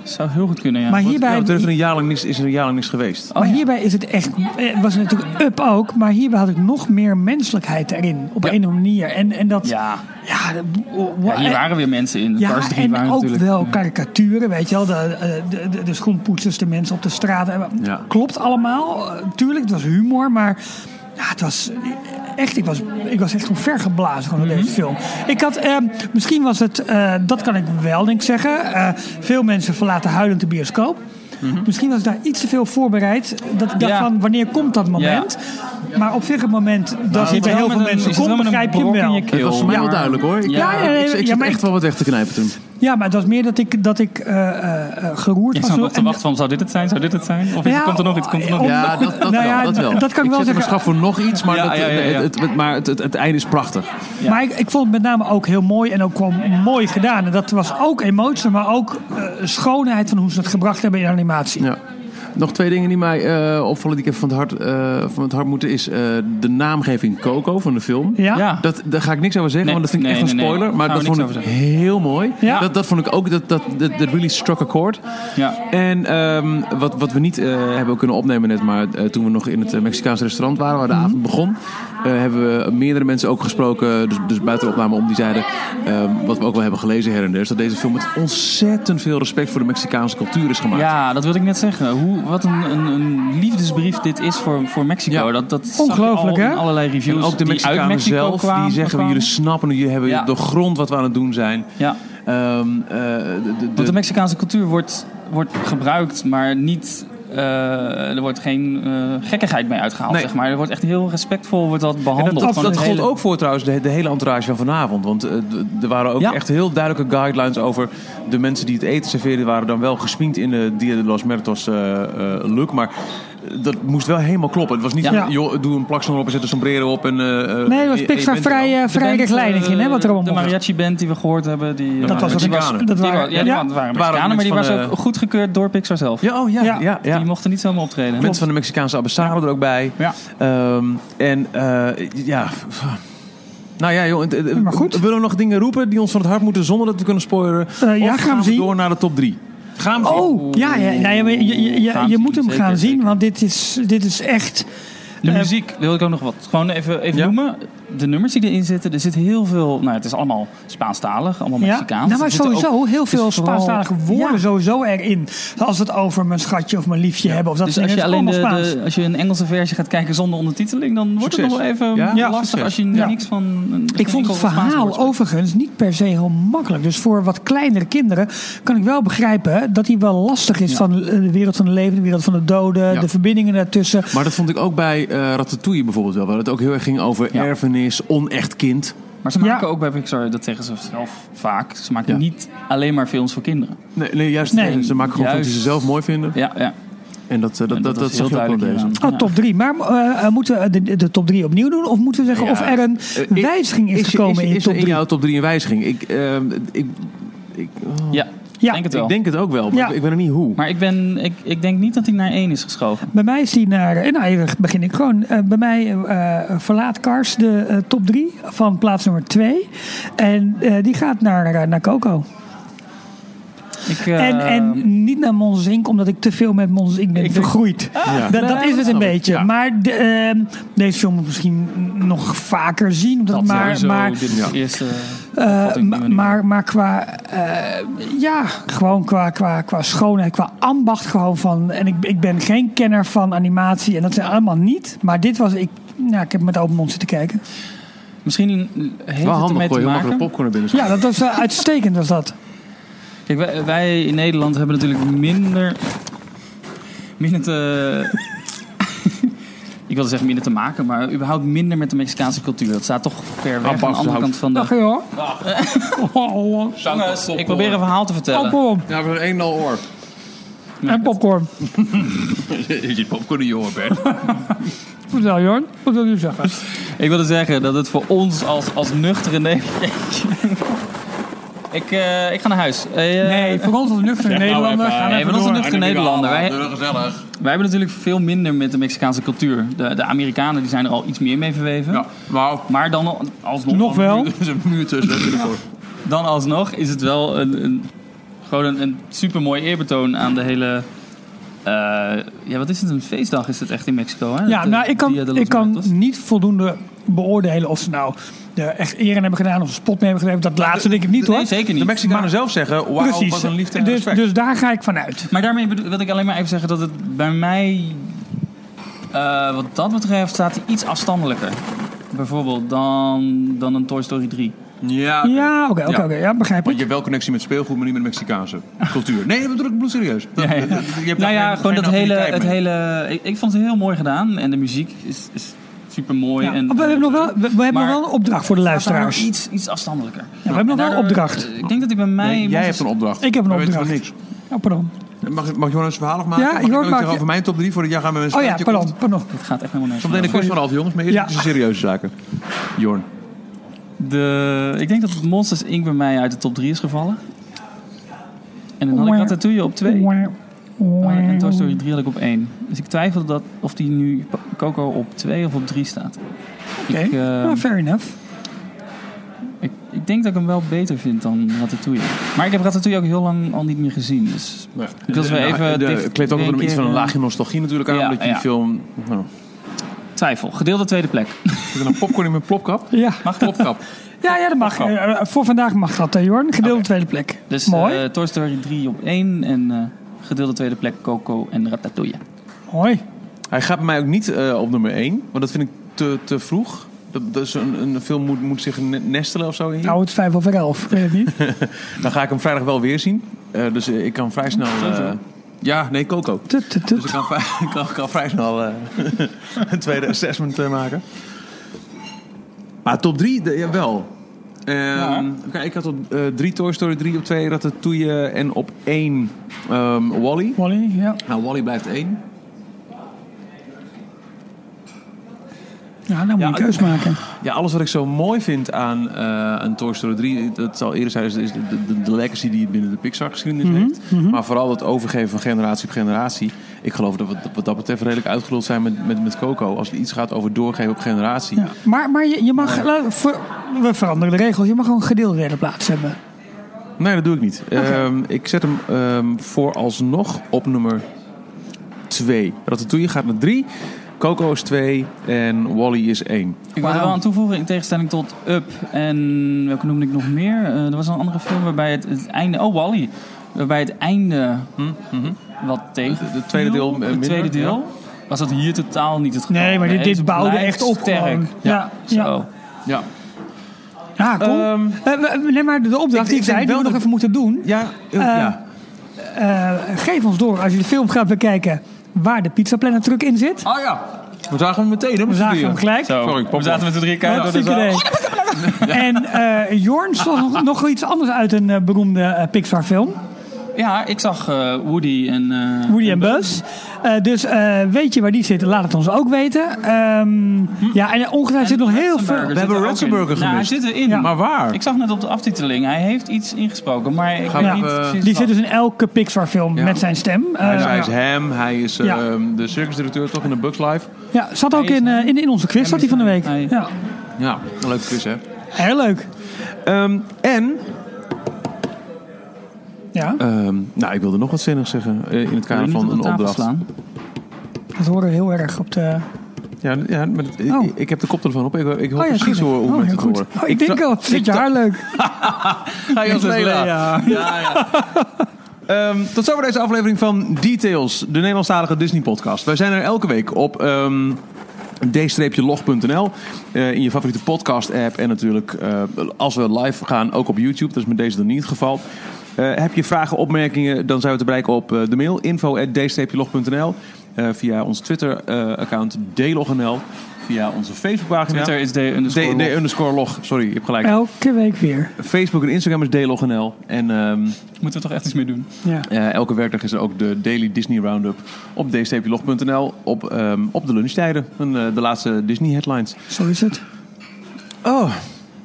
D: Zou heel goed kunnen, ja.
C: Maar hierbij,
B: er is er een jaar lang niks, is er een jaar lang niks geweest.
C: maar hierbij is het echt. Het was natuurlijk up ook. Maar hierbij had ik nog meer menselijkheid erin. Op
D: Ja.
C: een of andere manier. En, en dat.
D: ja.
C: Ja,
D: hier waren weer mensen in.
C: Ja,
D: Cars 3
C: en
D: waren
C: ook
D: natuurlijk...
C: wel karikaturen, weet je wel. De, eh, de, de, de schoenpoetsers, de mensen op de straat. Eh,
B: Ja.
C: Klopt allemaal. Eh, Tuurlijk, het was humor, maar ja, het was echt, ik was, ik was echt omvergeblazen gewoon door deze film. Ik had, eh, misschien was het, eh, dat kan ik wel denk ik zeggen. eh, veel mensen verlaten huilend de bioscoop. Misschien was daar iets te veel voorbereid. Dat ik dacht
D: Ja.
C: van, wanneer komt dat moment? Maar op zich het moment dat hij bij heel veel mensen komt, begrijp je wel.
D: je
B: Het
D: keel.
B: was voor mij wel duidelijk hoor. Ik,
D: Ja,
C: ja, ja,
B: ik, ik
C: ja,
B: zit
C: maar
B: echt
C: ik-
B: wel wat weg te knijpen toen.
C: Ja, maar het was meer dat ik, dat ik eh, eh, eh, geroerd
D: Je
C: was.
D: zat nog te
C: En-
D: wachten van, zou dit het zijn? Zou dit het zijn? Of is,
C: Ja,
D: komt er nog iets? Komt er nog iets?
B: Ja, dat, dat,
C: Nou ja,
B: wel, dat wel.
C: dat kan ik wel zeggen.
B: voor nog iets, maar,
D: Ja,
B: dat,
D: ja, ja, ja.
B: Het, het, maar het, het, het einde is prachtig.
C: Maar ik, ik vond het met name ook heel mooi en ook wel mooi gedaan. En dat was ook emotie, maar ook eh, schoonheid van hoe ze het gebracht hebben in animatie.
B: Ja. Nog twee dingen die mij eh, opvallen die ik even van het hart, eh, van het hart moeten. Is eh, de naamgeving Coco van de film.
C: Ja?
D: Ja.
B: Dat, daar ga ik niks over zeggen,
D: Nee,
B: want dat vind ik
D: nee,
B: echt een
D: nee, nee.
B: spoiler. Maar dat vond
D: niks
B: ik
D: over zeggen.
B: heel mooi.
C: Ja.
B: Dat, dat vond ik ook, dat, dat, dat, dat really struck a chord.
D: Ja.
B: En ehm, wat, wat we niet eh, hebben kunnen opnemen net, maar toen we nog in het Mexicaanse restaurant waren, waar de
C: Mhm.
B: avond begon, hebben we meerdere mensen ook gesproken, dus, dus buiten de opname om, die zeiden, ehm, wat we ook wel hebben gelezen her en der, is dat deze film met ontzettend veel respect voor de Mexicaanse cultuur is gemaakt.
D: Ja, dat wilde ik net zeggen. Hoe, wat een, een, een liefdesbrief dit is voor, voor Mexico.
B: Ja.
D: Dat, dat
C: Ongelooflijk, hè?
D: allerlei reviews
B: En ook de Mexicanen zelf,
D: kwamen.
B: die zeggen,
D: kwamen.
B: jullie snappen, jullie hebben
D: Ja.
B: de grond wat we aan het doen zijn.
D: Ja,
B: Ehm, eh, de, de,
D: want de Mexicaanse cultuur wordt, wordt gebruikt, maar niet... eh, er wordt geen eh, gekkigheid mee uitgehaald,
B: Nee.
D: zeg maar. Er wordt echt heel respectvol wordt dat
B: En
D: behandeld.
B: dat, dat, dat
D: een
B: gold
D: hele-
B: ook voor trouwens de, de hele entourage van vanavond. Want eh, er waren ook
D: Ja.
B: echt heel duidelijke guidelines over de mensen die het eten serveerden. waren dan wel gesminkt in de Dia de los Muertos eh, look. Maar dat moest wel helemaal kloppen. Het was niet
D: Ja.
B: van, joh, doe een plaksnor op en zet een sombrero op. En, eh, eh,
C: Nee, dat was Pixar vrij,
D: De
C: vrij
D: band,
C: rechtlijnig in, hè, wat er allemaal
D: De mariachi-band die we gehoord hebben. Die,
C: Dat was een
B: Mexicanen.
C: dat
D: Die,
C: waren,
D: wa- ja, die
C: ja.
D: waren
B: waren
D: Mexicanen, maar die was ook goedgekeurd door Pixar zelf.
B: Ja, oh ja.
C: Ja.
B: ja. ja,
D: Die mochten niet zomaar optreden.
B: Mensen van de Mexicaanse ambassade er ook bij.
D: Ja.
B: Ehm, en eh, ja... Nou ja, joh, het- het-
C: Maar goed.
B: willen we nog dingen roepen die ons van het hart moeten zonder dat we kunnen spoileren?
C: Ja,
B: Of
C: gaan we zien.
B: door naar de top 3? Gaan we zien.
C: Oh, ja, ja, ja, ja, maar je, je, je, moet hem
D: zeker,
C: gaan zien,
D: zeker.
C: want dit is, dit is echt...
D: De
C: Eh,
D: muziek wil ik ook nog wat. Gewoon even, even
B: Ja?
D: noemen. De nummers die erin zitten. Er zit heel veel. Nou, het is allemaal Spaanstalig, allemaal
C: Ja,
D: Mexicaans.
C: nou, maar
D: Er zitten
C: sowieso
D: ook-
C: heel veel
D: vooral-
C: Spaanstalige woorden
D: Ja.
C: sowieso erin. Als het over mijn schatje of mijn liefje hebben. Of dat
D: Dus als je alleen de,
C: allemaal Spaans.
D: de- als je een Engelse versie gaat kijken zonder ondertiteling, dan wordt het nog wel even
B: Ja?
C: Ja,
D: lastig als je
C: Ja.
D: niks van. een-
C: Ik vond het verhaal overigens niet per se heel makkelijk. Dus voor wat kleinere kinderen kan ik wel begrijpen dat hij wel lastig is
D: Ja.
C: van eh, de wereld van de leven, de wereld van de doden,
B: Ja.
C: de verbindingen daartussen.
B: Maar dat vond ik ook bij eh Ratatouille bijvoorbeeld wel. Waar het ook heel erg ging over
D: Ja.
B: Erfenis, onecht kind.
D: Maar ze
C: Ja.
D: maken ook bij Pixar, dat zeggen ze zelf vaak, ze maken
B: Ja.
D: niet alleen maar films voor kinderen.
B: Nee, nee juist.
C: Nee.
B: Ze maken gewoon films die ze zelf mooi vinden.
D: Ja, ja.
B: En dat, eh, dat,
D: En
B: dat,
D: dat
B: zag
D: heel
B: je ook wel
D: duidelijk
B: deze.
C: Oh, top 3. Maar eh, moeten we de, de top 3 opnieuw doen? Of moeten we zeggen
B: Ja.
C: of er een wijziging is,
B: is,
C: gekomen
B: is,
C: in
B: is
C: top
B: er in
C: 3?
B: jouw top 3 een wijziging? Ik, eh, ik, ik, oh,
D: ja.
C: Ja.
D: denk het wel.
B: ik denk het ook wel, maar
C: Ja.
B: ik, ik weet nog niet hoe.
D: Maar ik, ben, ik, ik denk niet dat hij naar één is geschoven.
C: Bij mij is die naar. eh, Nou, even begin ik gewoon. Eh, bij mij eh, verlaat Cars de top 3 van plaats nummer 2. En eh, die gaat naar, naar Coco.
D: Ik, eh,
C: En, en niet naar Inc., omdat ik te veel met Inc. ben
D: Ik
C: vergroeid.
B: Ja.
C: Dat, dat is het een beetje.
B: ja.
C: Maar de, ehm, deze film moet misschien nog vaker zien. Omdat,
D: dat
C: maar,
D: sowieso,
C: maar,
D: dit
B: Ja.
D: eerste
C: eh, maar, maar qua, ja, gewoon qua, qua, qua schoonheid, qua ambacht gewoon van. En ik, ik ben geen kenner van animatie en dat zijn allemaal niet. Maar dit was, ik, ja, ik heb met open mond zitten kijken.
D: Misschien heeft
B: Wel
D: het ermee
B: handig,
D: te maken.
B: popcorn binnen.
C: Ja, dat was eh, uitstekend was dat.
D: Kijk, wij, wij in Nederland hebben natuurlijk minder... Minder te... ik wilde zeggen minder te maken, maar überhaupt minder met de Mexicaanse cultuur. Dat staat toch ver weg aan de andere kant van de...
C: Dag joh. [laughs] Oh,
D: Jongens, ik probeer een verhaal te vertellen.
C: Popcorn.
B: Ja, we hebben een al oor.
C: En popcorn. [laughs]
B: Je zit popcorn in je oor, Bert. [laughs]
C: Vertel Jorn, wat wil je zeggen?
D: Ik wilde zeggen dat het voor ons als, als nuchtere Nederlander... ik, eh, ik ga naar huis. Eh, eh,
C: Nee, voor ons als nuchtere Nederlander gaan we
D: Nee,
C: even
D: maar onze
C: door.
D: nuchtere Nederlander. Wij,
B: gezellig.
D: wij hebben natuurlijk veel minder met de Mexicaanse cultuur. De, de Amerikanen die zijn er al iets meer mee verweven.
B: Ja, nou,
D: Maar dan al- alsnog...
C: Nog wel.
B: er is [laughs] een muur tussen. binnenkort.
D: Dan alsnog is het wel een, een, gewoon een, een supermooi eerbetoon aan de hele... eh, ja, wat is het? Een feestdag is het echt in Mexico, hè?
C: Ja,
D: De-
C: nou, ik kan, ik kan niet voldoende beoordelen of ze nou echt eer in hebben gedaan of spot mee hebben gedaan. Dat laatste denk ik niet hoor.
D: Nee, zeker niet.
B: De Mexicanen zelf zeggen, wauw, wat een liefde en
C: dus,
B: respect.
C: dus daar ga ik vanuit.
D: Maar daarmee bedoel- wil ik alleen maar even zeggen dat het bij mij Eh, wat dat betreft staat hij iets afstandelijker. Bijvoorbeeld dan, dan een Toy Story 3.
B: Ja,
C: Ja, oké, oké,
B: Ja.
C: oké. Ja, begrijp
B: Want
C: ik.
B: je hebt wel connectie met speelgoed, maar niet met Mexicaanse cultuur. Nee, dat bedoel ik bloed serieus.
D: Ja, ja.
B: Je hebt
D: Nou ja,
B: geen-
D: gewoon
B: geen
D: dat hele, het hele... Ik, ik vond het heel mooi gedaan. En de muziek is, is super mooi.
C: Ja,
D: en,
C: we hebben nog wel, we, we hebben
D: Maar-
C: nog wel een opdracht voor de luisteraars.
D: Iets, iets afstandelijker.
C: we hebben nog wel een opdracht.
D: Ik denk dat hij bij mij...
B: Nee, jij hebt een opdracht.
C: Ik heb een opdracht.
B: niks.
C: Oh, pardon.
B: Mag, mag je wel eens verhaal afmaken?
C: Ja,
B: mag
C: Jorn,
B: ik over mijn top 3 voordat jij gaat met een
C: Oh ja, pardon,
B: komt?
C: pardon.
D: Dit gaat echt helemaal
B: Zometeen een
D: naar
B: quiz van half jongens, maar eerst
C: Ja.
B: ja. serieuze zaken. Jorn.
D: De, ik denk dat Monsters Inc. bij mij uit de top 3 is gevallen. En dan had ik Ratatouille op 2. En Toy Story 3 had ik op 1. Dus ik twijfel dat, of die nu Coco op 2 of op 3 staat.
C: Oké,
D: Ik, eh,
C: nou, fair enough.
D: Ik, ik denk dat ik hem wel beter vind dan Ratatouille. Maar ik heb Ratatouille ook heel lang al niet meer gezien. Dus Ik wil ze wel even
B: De, kleedt ook
D: een
B: iets van een laagje nostalgie natuurlijk aan.
D: Ja,
B: omdat je die film... Nou,
D: twijfel. Gedeelde tweede plek.
B: is er een popcorn in mijn plopkap? [laughs]
C: Ja,
D: Mag?
B: Plopkap.
C: ja, ja dat mag. Eh, voor vandaag mag dat, eh, Jorn. Gedeelde tweede plek.
D: Dus
C: Mooi.
D: eh, Toy Story 3 op 1 en eh, gedeelde tweede plek Coco en Ratatouille.
C: Mooi.
B: Hij gaat bij mij ook niet eh, op nummer 1. Want dat vind ik te, te vroeg. Dat, dat is een, een film moet, moet zich ne- nestelen of zo in.
C: Nou, het is vijf over elf. Ik weet het niet. [laughs]
B: Dan ga ik hem vrijdag wel weer zien. Eh, dus ik kan vrij snel... eh, ja, nee, Coco.
C: Tut, tut, tut.
B: Dus ik kan, vrij, [laughs] ik kan, ik kan vrij snel [laughs] een tweede assessment maken. Maar top 3, jawel. Ehm kijk, ik had op 3 Toy Story, 3 op 2 Ratatouille en op 1 ehm Wally.
C: Wally, ja.
B: Nou, Wally blijft 1.
C: Ja, nou moet je
B: Ja,
C: keus maken.
B: Ja, alles wat ik zo mooi vind aan, aan Toy Story 3, dat zal eerder zijn, is, de, de, de legacy die het binnen de Pixar-geschiedenis heeft. Maar vooral het overgeven van generatie op generatie. Ik geloof dat we wat dat betreft redelijk uitgerold zijn met, met, met Coco. Als het iets gaat over doorgeven op generatie.
C: Ja. Maar, maar je, je mag, we veranderen de regels. Je mag gewoon gedeelde derde plaats hebben.
B: Nee, dat doe ik niet. Ehm, ik zet hem ehm, vooralsnog op nummer 2. Ratatouille gaat naar 3. Coco is 2 en Wally is 1.
D: Ik wil er wel aan toevoegen, in tegenstelling tot Up en welke noemde ik nog meer? Eh, er was een andere film waarbij het, het einde... Oh, Wally. Waarbij het einde wat tegen.
B: De- de tweede deel, eh,
D: Het
B: minder,
D: tweede deel. Was dat hier totaal niet het geval.
C: Nee, maar dit,
D: Nee,
C: dit
D: het
C: bouwde echt op
D: sterk.
C: gewoon. Ja, ja.
D: Zo.
B: Ja.
C: Ja, cool. Nee, maar de opdracht
B: ik-
C: die
B: ik
C: zei, die we nog even moeten doen.
B: Ja, eh, ja.
C: Eh, geef ons door, als je de film gaat bekijken, waar de Pizza Planet truck in zit.
B: Oh ja. We zagen hem meteen, hè?
C: We zagen hem gelijk.
D: Zo.
B: Sorry,
D: we
B: pop-
D: zaten met de drie kaarten door de zaal.
C: idee. [laughs] En eh Jorn zag nog, nog iets anders uit een eh, beroemde eh, Pixar film.
D: Ja, ik zag eh, Woody en... eh,
C: Woody en Buzz. Eh, dus eh, weet je waar die zitten, laat het ons ook weten. Ehm, Ja, en ongetwijfeld zit nog heel veel...
B: We hebben
D: er in. Nou, hij
B: gemist.
D: zit erin.
C: Ja.
B: Maar waar?
D: Ik zag net op de aftiteling, hij heeft iets ingesproken, maar ik
B: Gaan
D: weet
B: we,
D: niet
C: Die zit dus in elke Pixar film
B: Ja.
C: met zijn stem.
B: Hij, is,
C: Eh,
B: hij is hem, hij is eh,
C: Ja.
B: de circusdirecteur toch in de Bugs Life.
C: ja, zat ook
D: Hij
C: in, eh, in, in onze quiz, zat hij van de week.
D: Hij-
C: Ja,
B: Ja, een leuke quiz hè.
C: heel leuk.
B: Ehm, en,
C: Ja,
B: ehm, nou ik wilde nog wat zinnigs zeggen eh, in het kader van een opdracht.
D: slaan?
C: dat hoorde heel erg op de...
B: Ja, ja maar het-
C: Oh.
B: ik, ik heb de koptelefoon op. Ik, ik hoor
C: Oh ja,
B: precies hoe,
C: oh,
B: mensen het horen.
C: Oh, ik denk
B: tra-
C: al, vind je haar leuk. [laughs]
B: Ga je als Lela? [laughs]
D: Ja.
B: Ja. Ehm, tot zover deze aflevering van Details, de Nederlandstalige Disney podcast. Wij zijn er elke week op ehm d-log.nl eh, in je favoriete podcast app en natuurlijk eh, als we live gaan ook op YouTube. Dat is met deze dan niet het geval. Eh, heb je vragen, opmerkingen, dan zijn we te bereiken op eh, de mail info@d-log.nl eh, via ons Twitter eh, account dlognl, via onze Facebookpagina
D: Twitter is de underscore
B: D- underscore log, sorry, je hebt gelijk.
C: Elke week weer.
B: Facebook en Instagram is dlognl en ehm,
D: Moeten we toch echt iets mee doen?
C: Ja.
B: eh, elke werkdag is er ook de Daily Disney Roundup op d-log.nl op, ehm, op de lunchtijden. En, de laatste Disney headlines.
C: Zo is het.
B: Oh,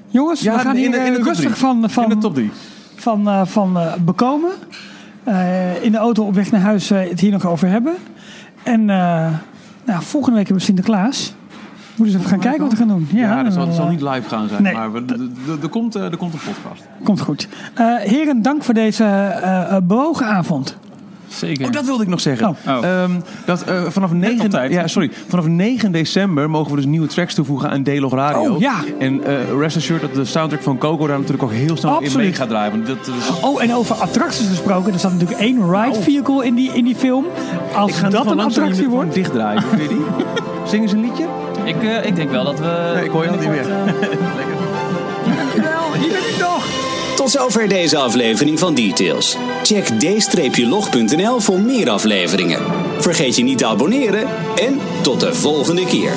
C: Jongens,
B: ja,
C: we gaan
B: in
C: hier
B: de, in de top
C: rustig van, van,
B: in de top 3.
C: Van, eh, van eh, bekomen. Eh, in de auto op weg naar huis het hier nog over hebben. En nou, volgende week hebben we Sinterklaas. Moeten we even gaan kijken wat we gaan doen. Ja,
B: Ja, dat zal, zal niet live gaan zijn,
C: nee.
B: maar er komt, er komt een podcast.
C: Komt goed. Heren, dank voor deze eh, bewogen avond.
D: Zeker.
B: Oh, dat wilde ik nog zeggen.
C: Oh.
D: Oh.
B: Ehm, dat, eh, vanaf, 9,
D: op tijd.
B: ja, sorry, vanaf 9 december mogen we dus nieuwe tracks toevoegen aan Delog Radio.
C: Oh, ja.
B: En eh, rest assured dat de soundtrack van Coco daar natuurlijk ook heel snel in mee gaat draaien. Want dat, is,
C: Oh, en over attracties gesproken. Er staat natuurlijk één ride vehicle in die, in die film. Als
B: ik ga
C: dat een attractie wordt.
B: dichtdraaien. Vind [laughs] je die? Zingen ze een liedje?
D: Ik, eh, ik denk wel dat we...
B: Nee, ik hoor je al niet meer.
C: Dankjewel, [laughs] hier ben ik nog.
A: Tot zover deze aflevering van Details. Check d-log.nl voor meer afleveringen. Vergeet je niet te abonneren en tot de volgende keer.